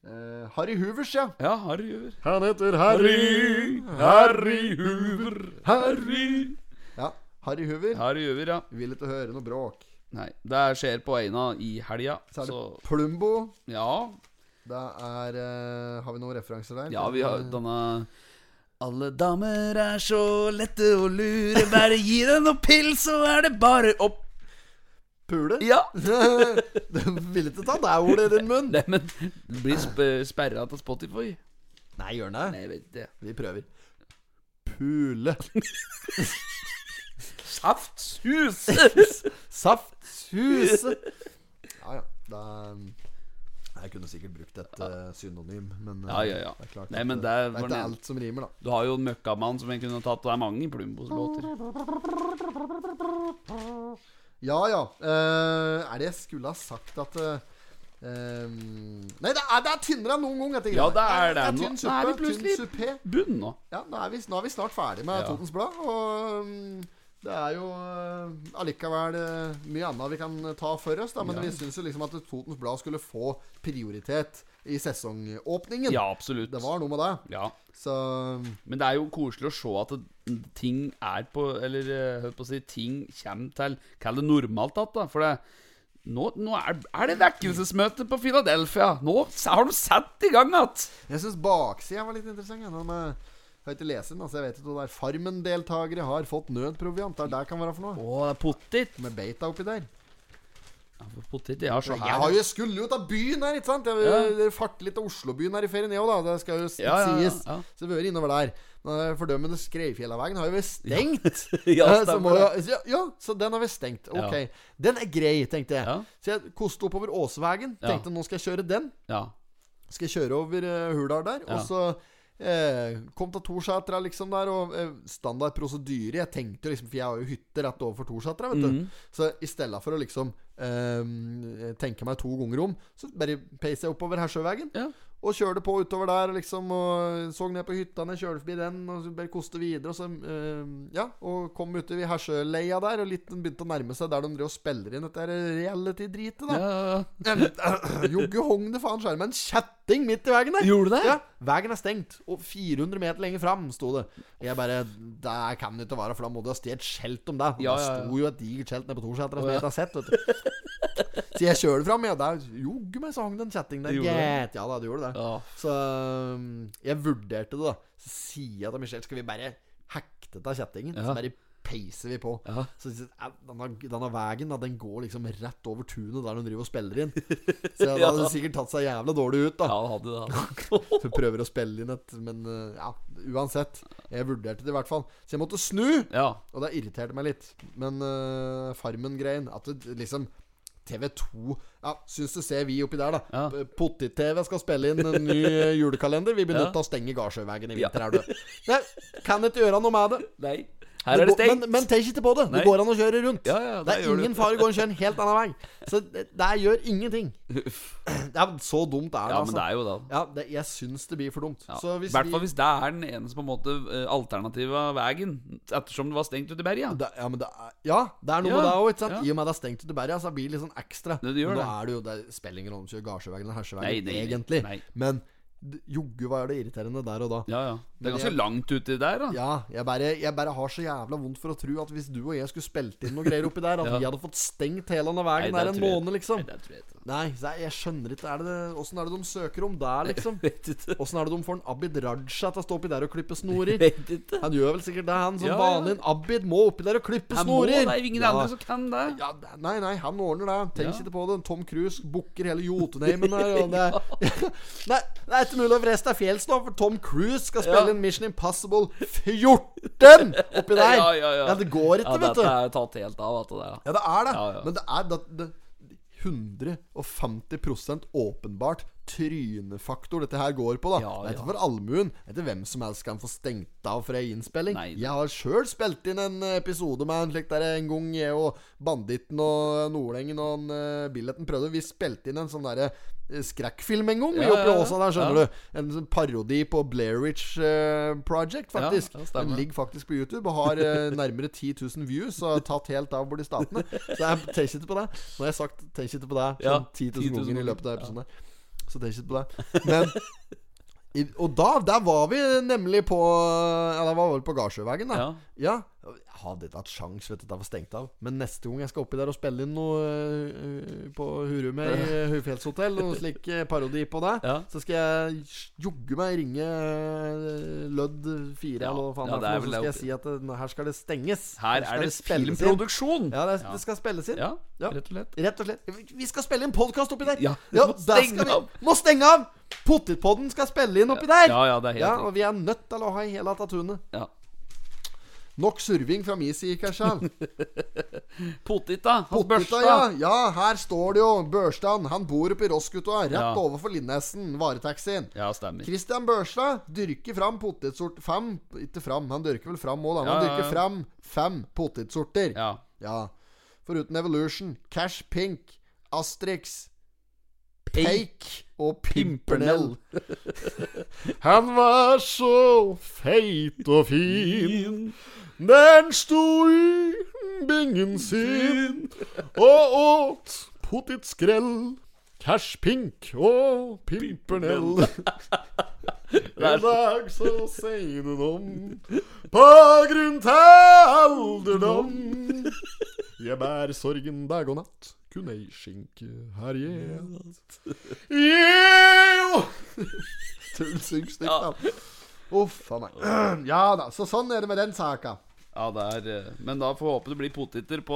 Eh, Harry Hoovers, ja. ja, Harry Hoover. Han heter Harry. Harry Hoover. Harry. Ja, Harry Hoover. Harry Hoover, ja. Vil ikke høre noe bråk. Nei, det skjer på Eina i helga, Så er det så Plumbo. Ja. Det er eh, Har vi noen referanser der? Ja, vi har denne Alle damer er så lette å lure. Bare gi deg noe pils, så er det bare opp. Pule? Ja! Du vil ikke ta det ordet i din munn? Nei, men det blir sp sperra av Spotify. Nei, gjør den det? Nei, jeg vet ikke. Vi prøver. Pule. Saftshus! Saftshus Ja, ja. Da Jeg kunne sikkert brukt et eh, synonym, men eh, Ja, ja, ja. det er klart Nei, men eh, det er- det er ikke alt som rimer, da. Du har jo en møkkamann som jeg kunne tatt. Det er mange Plumbos-låter. Ja, ja. Uh, er det jeg skulle ha sagt at uh, um, Nei, det er, det er tynnere enn noen gang, dette Ja, det er det. Det er tynn nå er vi plutselig-. Bunn nå. Ja, nå er, vi, nå er vi snart ferdig med Ja. Totens Blad. Og mm, det er jo eh, allikevel eh, mye annet vi kan ta for oss. Da, men Ja. vi syns jo liksom at Totens Blad skulle få prioritet i sesongåpningen. Ja, absolutt. Det var noe med det. Ja. Så Men det er jo koselig å se at ting er på Eller eh, hør på å si ting kommer til Kall det normalt igjen, da. For det nå, nå er, er det vekkelsesmøte på Philadelphia. Nå har de satt i gang igjen! jeg syns baksida var litt interessant. Ja, jeg har ikke lest den, altså jeg vet ikke hva det er. Farmen-deltakere har fått nødproviant. Det kan være for noe? Å, det pottit. Med beita oppi der. Ja, for pottit, ja, se Jeg har jo skulle jo ta byen her, ikke sant? Jeg Ja. farter litt av Oslobyen her i ferien, jeg òg, da. Det skal jo Ja, ja, ja, sies. ja. Så vi har vært innover der. Den fordømmende Skreifjellaveien har jo vært stengt. Ja, Eh, så, må ja, så den har vi stengt. Ok. Den er grei, tenkte jeg. Så jeg koste oppover Åsveien. Ja. Tenkte nå skal jeg kjøre den. Ja. Skal jeg kjøre over uh, Hurdal der. Og så eh, kom til Torsetra liksom der, og eh, standard prosedyre. Jeg tenkte liksom, for jeg har jo hytte rett overfor Torsetra, vet du. Mhm. Så i stedet for å liksom eh, tenke meg to ganger om, så bare peiser jeg oppover Hersjøveien. Ja. Og kjørte på utover der, liksom, og så ned på Jeg kjørte forbi den, og bare koste videre. Og så, eh, ja, og kom uti Hersjøleia der, og litt begynte å nærme seg der de drev og spiller inn dette reality-dritet, da. ja. Eh, Jogge hong det faen skjermen en kjetting midt i veien der. Gjorde det? Ja, Veien er stengt, og 400 meter lenger fram sto det. Og Jeg bare Det kan det ikke være, for da må du ha stjålet skjelt om det. Og Ja, da ja, Det sto jo et digert skjelt nede på Torsetra som jeg ikke har sett, vet du. Så jeg kjører fram, ja. Der jogge meg så hang det en kjetting der. Get. Ja da, du gjorde det. Ja. Så um, jeg vurderte det, da. Så sier jeg til Michelle Skal vi bare hekte av kjettingen? Ja. Så bare peiser vi på. Ja. Så denne, denne veien da, den går liksom rett over tunet der de driver og spiller inn. Så det Ja. hadde sikkert tatt seg jævla dårlig ut, da. Ja, det hadde det. Så prøver å spille inn et Men uh, ja, uansett. Jeg vurderte det i hvert fall. Så jeg måtte snu! Ja. Og det irriterte meg litt. Men uh, Farmen-greien At det liksom TV2 Ja, syns du ser vi oppi der, da. Ja. P- Pottit-TV skal spille inn en ny julekalender. Vi blir nødt til å stenge Gardsjøveien i vinter, er du. Nei, kan ikke gjøre noe med det. Nei. Her er det stengt. Men, men tenk ikke på det. Det går an å kjøre rundt. Ja, ja, det er ingen det. fare å gå en kjøre helt annen vei. Så det, det gjør ingenting. Det er så dumt det er Ja, men altså. det er jo det. Ja, det, jeg syns det blir for dumt. Ja. I hvert fall hvis det er den eneste på en måte eh, alternative veien, ettersom det var stengt ute i berget. ja, men det er, ja, det er noe Ja, med det òg, ja. I og med det er stengt ute i berget, så blir det litt sånn ekstra. Det- det men det. nå er det jo Det spiller ingen rolle om du kjører Gardsjøveien eller nei, egentlig. nei. Men joggu var det irriterende der og da. Ja, ja. Det er ganske jeg- langt uti der, da. Ja, jeg bare, jeg bare har så jævla vondt for å tro at hvis du og jeg skulle spilt inn noe greier oppi der, at Ja. vi hadde fått stengt hele denne veien Nei, der en måned, liksom. Nei, jeg. Nei, jeg, skjønner ikke er det, Åssen er det de søker om der, liksom? Åssen er det de får en Abid Raja til å stå oppi der og klippe snorer? Han gjør vel sikkert det, han. Som Ja, vanlig. En Abid må oppi der og klippe må snorer. det er ingen Ja. andre som kan det. Ja, nei, nei, han ordner det. Tenk ikke på det. Tom Cruise booker hele Jotunheimen her. Det, nei, det er ikke mulig å vreste fjells nå, for Tom Cruise skal spille Ja. inn Mission Impossible 14 oppi der. Ja, ja, ja. ja, det går ikke, Ja, vet dette du. er tatt helt av, at det. Ja, det er det. Ja, ja. Men det er det, det, 150% åpenbart trynefaktor dette her går på. da Ja, Det er ikke for allmuen. Det er ikke hvem som helst kan få stengt av ei innspilling. Nei. Jeg har sjøl spilt inn en episode med en slik der en gang jeg og Banditten og Nordengen og en, uh, Billetten prøvde. Vi spilte inn en sånn derre eh, skrekkfilm en gang, Ja, ja, ja. Der, skjønner Ja. du. En sånn parodi på Blairwich uh, Project, faktisk. Ja. Den ligger faktisk på YouTube og har uh, nærmere 10 000 views og har tatt helt av borti statene. Så jeg tenker ikke på det. Nå har jeg sagt 'tenk ikke på det' sånn 10 000 000 ganger i løpet av episoden. Så tenk ikke på det. Men i, Og da der var vi nemlig på Ja, da var vi på Gardsjøveien, da. Ja. Ja, hadde ikke hatt sjans, vet du, det var stengt av. Men neste gang jeg skal oppi der og spille inn noe uh, på Hurumet i øh, Høyfjellshotell, noe slik øh, parodi på det, Ja. så skal jeg jogge meg ringe Lødd 4 Ja. eller hva faen Ja, det er for så skal jeg si at det, her skal det stenges. Her her er det filmproduksjon! Ja, det, det skal spilles inn. Ja, rett og slett. Rett og slett. Vi- skal spille inn podkast oppi der! Ja, ja må der stenge skal vi av. Må stenge av! Potetpodden skal spille inn oppi der! Ja, ja, det er helt Ja, og vi er nødt til å ha i hele tatunet. Ja. Nok surving fra min side, kanskje. Potita, hans Pottita, børsta. ja. ja, her står det jo Børstad. Han bor oppe i Rossgutta, rett Ja. overfor Lindnesen, varetaxien. Ja, stemmer. Christian Børstad dyrker fram potetsort Fem Ikke fram, han dyrker vel fram òg, da. Han ja, dyrker fram fem potetsorter. Ja. Ja. Foruten Evolution, Cash Pink, Astrix, Peik og Pimpernell. Han var så feit og fin. Den sto i bingen sin og åt potetskrell, Cash Pink og Pimpernell. En dag så sier den om på grunn til alderdom. Jeg bærer sorgen dag og natt, kun ei skinke har gjet. Jo! Tull syng stygt, da. Uff a meg. Ja da, så sånn er det med den saka. ja, det er eh, Men da får vi håpe det blir poteter på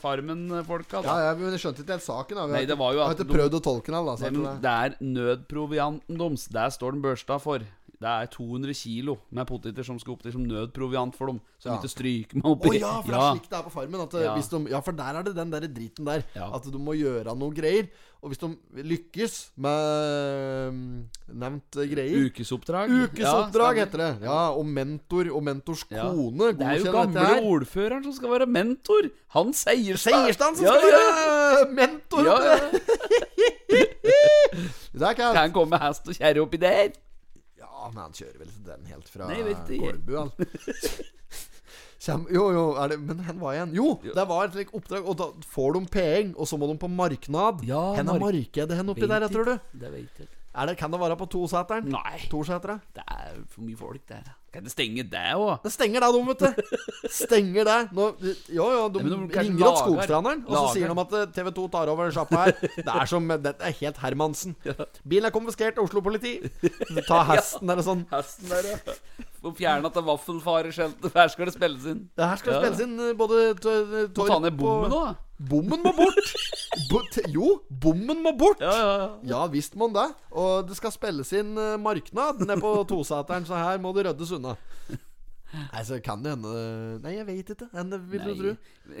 Farmen-folka. Ja, da. ja, men jeg skjønte ikke helt saken. da Vi Nei, har det ikke- var jo har at ikke de- prøvd å tolke den. Da, så jeg tror men det- det er nødprovianten deres. Der står den børsta for. Det er 200 kilo med poteter som skal opp til som nødproviant for dem. Som Ja. ikke stryker meg oppi. Å ja, for det er slik det er på Farmen. At, eh, Ja. de, ja, for der er det den der driten der. Ja. At du må gjøre noe greier. Og hvis de lykkes med mm, nevnt eh, greier Ukesoppdrag. Ukesoppdrag heter det. Ja, og mentor og mentors kone Det er jo gamle ordføreren som skal være mentor. Han Seierstad. Seierstad som Ja, skal være mentor! Ja, ja. der. Er Kan han komme med hest og kjerre oppi der? Men han kjører vel den helt fra Nei, jeg. Kolbu, han. Jo, jo, det, men hen var igjen? Jo, det var et like, oppdrag, og da får de penger, og så må de på marknad. Ja, Hen er mark- markedet hen oppi der, jeg tror du? Det vet jeg. Er det, kan det være på Toseteren? Nei, Torsetra? det er for mye folk der. Kan det stenge det òg? Det stenger deg, de, vet du. Stenger deg. Nå, jo, jo, de, Ja, de ringer opp Skogstranderen, og så sier de at eh, TV 2 tar over sjappa her. Det er som Dette er helt Hermansen. Bilen er konfiskert av Oslo-politi. Ta hesten eller sånn. Hesten der, ja. Få fjerna til vaffelfareskjeltet. Her skal det spilles inn. Her skal Ja. spilles inn eh, både Torp og ta ned bommen òg. Bommen må bort! Bo jo, bommen må bort! Ja, ja, ja. Ja visst må den det. Og det skal spilles inn uh, marknad nede på Toseteren, så her må det ryddes unna. Nei, så kan det hende Nei, jeg vet ikke. Enn det vil du tro.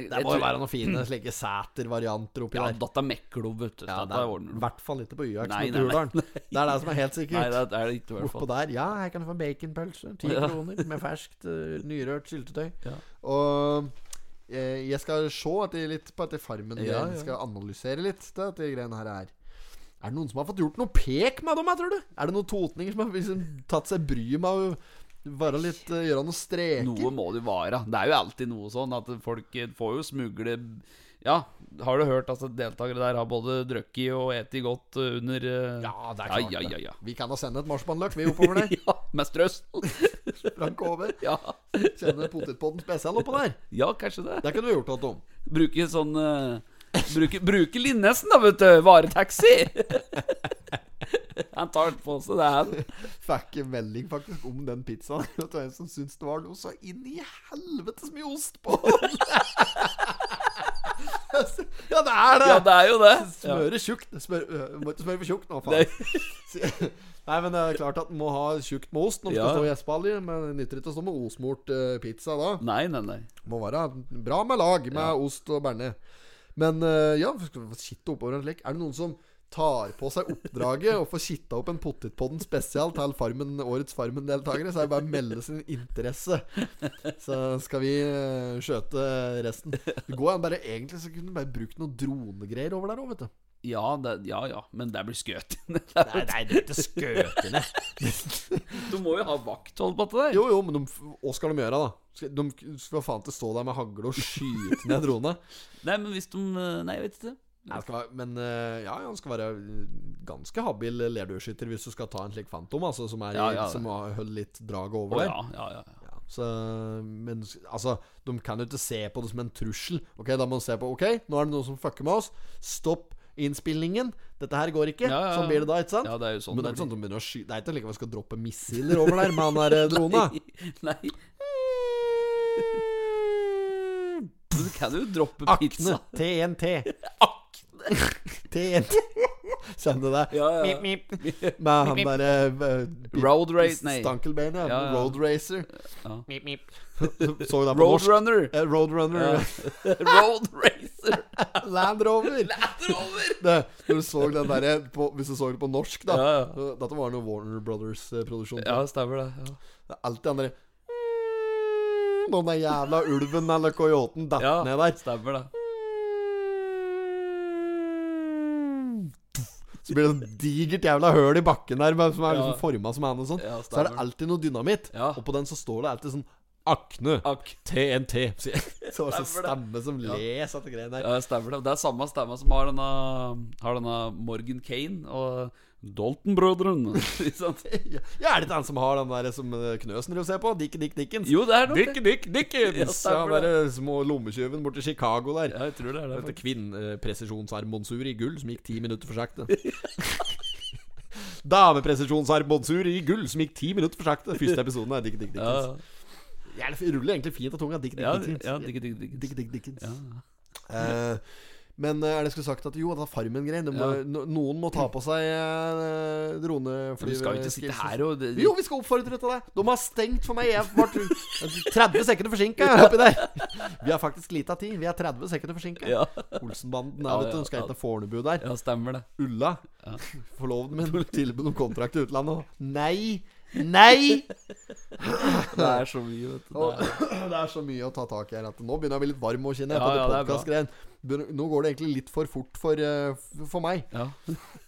Det må jo være noen fine slike Sæter-varianter oppi Ja, der. Datta Meklo, vet du. Ja, det er i hvert fall ikke på YX Nei, mot nei, nei. Hurdalen. Det er det som er helt Nei, sikkert. det er det ikke, i hvert fall Oppå der. Ja, her kan du få baconpølse. Ti Ja. kroner med ferskt, uh, nyrørt syltetøy. Ja. Og eh, jeg skal se etter litt på dette Farmen. Ja, Jeg ja. skal analysere litt det, at de greiene her er. Er det noen som har fått gjort noe pek med dem, tror du? Er det noen totninger som har liksom tatt seg bryet med å være litt uh, gjøre noen streker? Noe må det være. Det er jo alltid noe sånn at folk får jo smugle Ja, har du hørt at deltakere der har både drukket og eti godt eh, under uh, Ja, det er klart ja, ja, ja. Vi kan da sende et marsipanløk, vi oppover der. ja, med strøssel. Sprank over. Ja. Sende potetpotten spesial oppå der. ja, kanskje det. Det kunne vi gjort noe om. Bruke sånn uh, Bruke, bruke Linnesen, da, vet du. Varetaxi. han tar på seg det, han. Fikk en melding faktisk om den pizzaen. Det var en som syntes det var noe så inn i helvetes mye ost på den. ja, det er det! Ja, det er jo det. Ja. Smøre tjukt. Smør, øh, må ikke smøre for tjukt nå, faen. Nei, Nei, men det er klart at en må ha tjukt med ost når en Ja. skal stå i gjespalje. Men det nytter ikke å stå med osmurt øh, pizza da. Nei, nei, nei. Må være bra med lag med ost og bearnés. Men øh, ja, skal vi kitte oppover en slik. Er det noen som tar på seg oppdraget og får kitta opp en potetpodden spesial til farmen, årets Farmen-deltakere, så er det bare å melde sin interesse. Så skal vi øh, skjøte resten. Det går an bare Egentlig så kunne du bare brukt noen dronegreier over der òg, vet du. Ja, det, ja, ja, men det blir skutt. Nei, nei, det er ikke skøtene. du må jo ha vakthold på det. Jo, jo, men de, hva skal de gjøre, da? De skal faen ikke stå der med hagle og skyte ned drone. Nei, men hvis de eh, Nei, jeg vet ikke. Nei, være, men eh, ja, han skal være eh, ganske habil lerdørskytter hvis du skal ta en slik Phantom, altså, som, er Ja, ja. som har holdt litt draget over der. ja, ja, ja. ja. Så, men altså, de kan jo ikke se på det som en trussel. Ok, Da må de se på Ok, nå er det noen som fucker med oss. Stopp innspillingen. Dette her går ikke. Ja, ja, ja. Sånn blir det da, ikke sant? Ja, det er jo sånn men det er ikke sånn at de begynner å sky Det er ikke like at vi skal droppe missiler over der med han der eh, drona. Nei. Men Du kan jo droppe Akne. pizza. TNT. TNT. Kjenner du det? Ja, ja. Mip, mip. Med han derre Road race, nei. Stankelbein, ja. Ja, ja. Road Racer. Mip, mip. Så du den på norsk? Roadrunner. Eh, Roadrunner. Road racer. Land Rover. Land Rover. Det, når du så den derre på- Hvis du så det på norsk, da. Ja, ja. Dette var noe Warner Brothers-produksjon. Ja, stemmer det. Ja. Det er alltid andre Når den jævla ulven eller coyoten datt Ja, ned der. stemmer det. Så blir det sånn digert jævla høl i bakken der som er Ja. liksom forma som han og sånn. Ja, så er det alltid noe dynamitt. Ja. Og på den så står det alltid sånn Akne. Ak. TNT. Så så var det Stemmer stemme som Ja. leser etter greiene der. Ja, stemmer det. Det er samme stemme som har denne, har denne Morgan Kane og Dalton-brødrene. Ja, ja, er det ikke han som har den der som eh, Knøsen driver og ser på? Dick Dick Dickens? Jo, det er nok Dick. Dick Dickens! Ja, han derre små lommetyven borti Chicago der. Ja, jeg tror det er det. Dette kvinnepresisjonsarmbåndsur i gull som gikk ti minutter for sakte. Damepresisjonsarmbåndsur i gull som gikk ti minutter for sakte. Første episoden er Dick Dick Dickens. Ja, det ruller egentlig fint av tunga. Dick Dick Dickens. ja, Dick Dick Dickens. Dick Dick Dickens. Ja. Eh, men eh, er det skulle sagt at jo, det er Farmen-greien. Ja. Noen må ta på seg uh, Du skal jo ikke sitte her og det, Jo, vi skal oppfordre til det. De har stengt for meg. Jeg ble 30 sekunder forsinka oppi der. Vi har faktisk lita tid. Vi er 30 sekunder forsinka. Ja. Olsenbanden Ja, er, vet du. De skal ja. hete Fornebu der. ja, stemmer det. Ulla. Ja. Forloveden min tilbød om kontrakt til utlandet. Nei! Nei! Det er så mye, vet du. Det er, det er så mye å ta tak i her nå begynner jeg å bli litt varm og kjenne Ja, ja, Nå går det egentlig litt for fort for, eh, for meg. ja.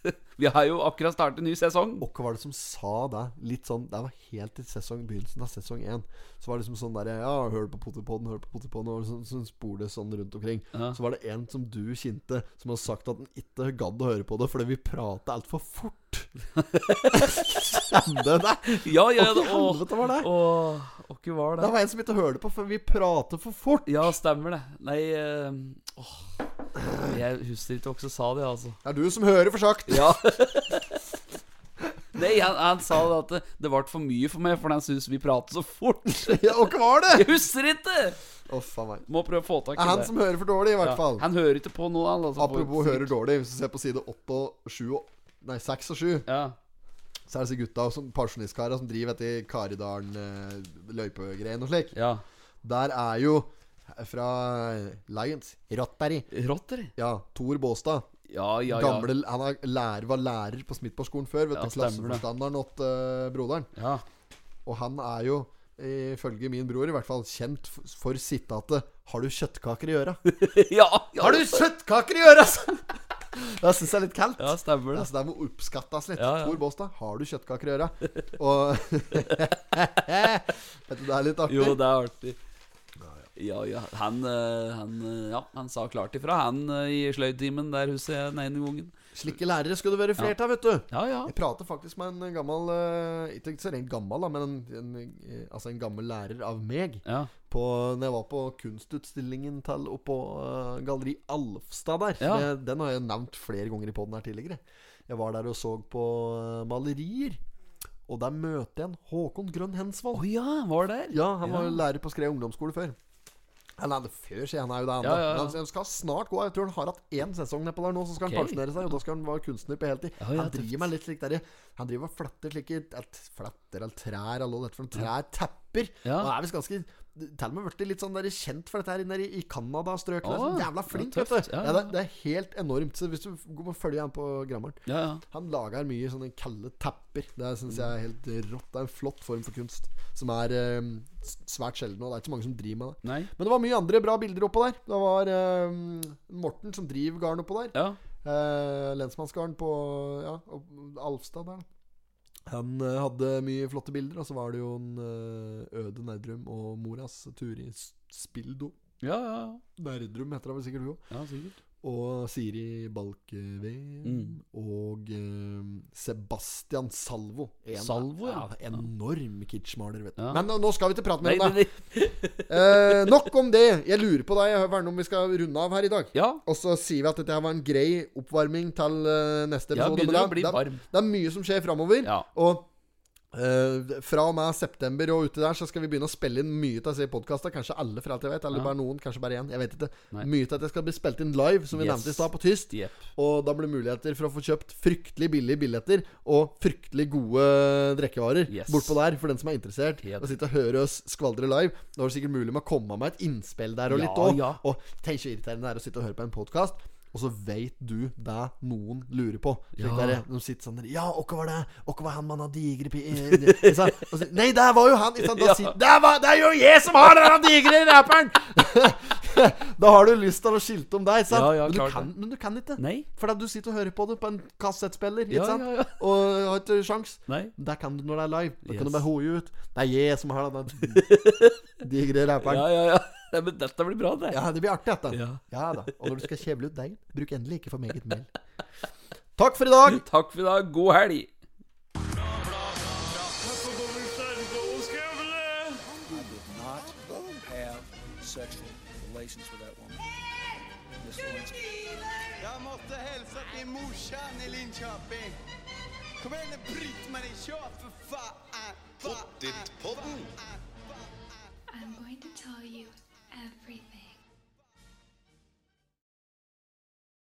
Vi har jo akkurat startet en ny sesong. Og hva var det som sa det? Litt sånn Det var helt i sesong, begynnelsen av sesong én. Så var det liksom sånn derre Ja, hør på Potipodden, hør på Potipodden. Og sånn, spor det sånn rundt omkring. Ja. Så var det en som du kjente, som har sagt at han ikke gadd å høre på det fordi vi prata altfor fort. Kjente det? Ja, ja, det, å, helvete var det? Og, hva var Det det? var en som ikke hørte på, for vi prater for fort. Ja, stemmer det. Nei eh, åh, Jeg husker ikke hvem som sa det, altså. Det er du som hører for sagt. Ja. Nei, han, han sa det at det, det ble for mye for meg, for han syntes vi pratet så fort. Ja, og hva var det? Jeg husker ikke! Faen meg. Må prøve å få tak Det i er han det. som hører for dårlig, i hvert Ja, fall. Han hører ikke på noe, han. Altså, Apropos hører dårlig, hvis du ser på side 8 og 7 og Nei, 6 og 7, Ja. så er det disse gutta som pensjonistkara som driver etter Karidalen eh, og slik. ja. Der er jo fra Lions Rottberry. Rotter? Ja, Tor Båstad. Ja, ja, ja. Gamle, han er lærer, var lærer på Smithborgskolen før. Vet Ja, du. Klasseforstanderen åt uh, broderen. Ja. Og han er jo, ifølge min bror i hvert fall, kjent for sitatet 'Har du kjøttkaker i øra?' ja, ja. Har du kjøttkaker i øra?! Det syns jeg er litt kaldt. Ja, stemmer det. Altså, det må oppskattes litt. Ja, ja. Tor Båstad, har du kjøttkaker i øra? Og Vet du, det er litt artig. Jo, det er artig. Ja, ja. Han, eh, han, eh, ja, han sa klart ifra, han eh, i sløydtimen der huset jeg den ene gangen. Slike lærere skal det være flere av, vet du. Ja, ja. Jeg prater faktisk med en gammel Ikke så rent gammel, da, men en, en, altså en gammel lærer av meg. Ja, På, når jeg var på kunstutstillingen til oppå uh, Galleri Alfstad der. Ja. Det- Den har jeg nevnt flere ganger i poden her tidligere. Jeg var der og så på uh, malerier. Og der møter jeg en Håkon Grønn Hensvold. Oh, ja, var der? Ja, han var Ja. lærer på Skred ungdomsskole før. Eller er før, skjer han er jo det ennå. Ja, ja, ja. Men Han skal snart gå. Jeg tror han har hatt én sesong nedpå der nå, så skal okay. han pensjonere seg. Og da skal han være kunstner på heltid. Ja, ja, han driver med litt slik der Han driver og fletter slike Fletter eller trær eller noe dette for noe. Trær, tepper. Ja. Og er visst ganske til og med blitt litt sånn der kjent for dette her inne i, i Canada-strøkene. Oh, Sånn jævla ja, flink, tøft. vet du. Ja, Ja, ja. det, det er helt enormt. Så hvis du går og følger han på Grammaren Ja, ja. Han lager mye sånne kalde tepper. Det syns jeg er helt rått. Det er en flott form for kunst som er eh, svært sjelden. Og det er ikke så mange som driver med det. Nei. Men det var mye andre bra bilder oppå der. Det var eh, Morten som driver garden oppå der. Ja. Eh, lensmannsgarden på ja, Alfstad der. Han eh, hadde mye flotte bilder. Og så var det jo en eh, Øde Nerdrum og moras Turi i Spildo. Ja, ja, ja. Nerdrum heter han vel sikkert hun òg. ja sikkert. Og Siri Balkeved. Mm. og eh, Sebastian Salvo. En, Salvo, ja. Enorm kitschmaler, vet du. Ja. Men nå- skal vi ikke prate mer om det. Eh, nok om det. Jeg lurer på deg, Verne, om vi skal runde av her i dag. Ja. Og så sier vi at dette var en grei oppvarming til eh, neste Ja, episode. begynner men å bli det, varm. det er mye som skjer framover. Ja. Og eh, fra og med september og uti der så skal vi begynne å spille inn mye av disse podkastene. Kanskje alle, for alt jeg vet. Eller Ja. bare noen. Kanskje bare én. Jeg vet ikke. Nei. Mye av det skal bli spilt inn live, som vi Yes. nevnte i stad, på tyst. Yep. Og da blir det muligheter for å få kjøpt fryktelig billige billetter og fryktelig gode drikkevarer Yes. bortpå der, for den som er interessert. Yep. Og sitte og høre oss skvaldre live. Da er det sikkert mulig med å komme med et innspill der og Ja, litt òg. ja. Og tenk så irriterende det er å sitte og høre på en podkast. Og så veit du det noen lurer på. Ja. der, de sitter sånn der Ja, hva var det? Hva var han med den digre pi... eh, Nei, det var jo han! Ja. sier, det, var, det er jo jeg som har den digre rapperen! da har du lyst til å skilte om deg? Ja, ja, men, du kan, men du kan ikke. Nei. For du sitter og hører på det på en kassettspiller. Og har ikke sjans. Nei. Det kan du når det er live. Da kan du bare hoie ut. Det er jeg som har den digre rapperen. Ja, ja, ja. Nei, Men dette blir bra, det. Ja, det blir artig, dette. Ja. Ja da. Og når du skal kjevle ut deigen, bruk endelig ikke for meget mel. Takk for i dag. Takk for i dag. God helg. Jag måste hälsa till morsan i Linköping. Kom igjen, bryt meg ikke opp, for faen! Pottit-podden.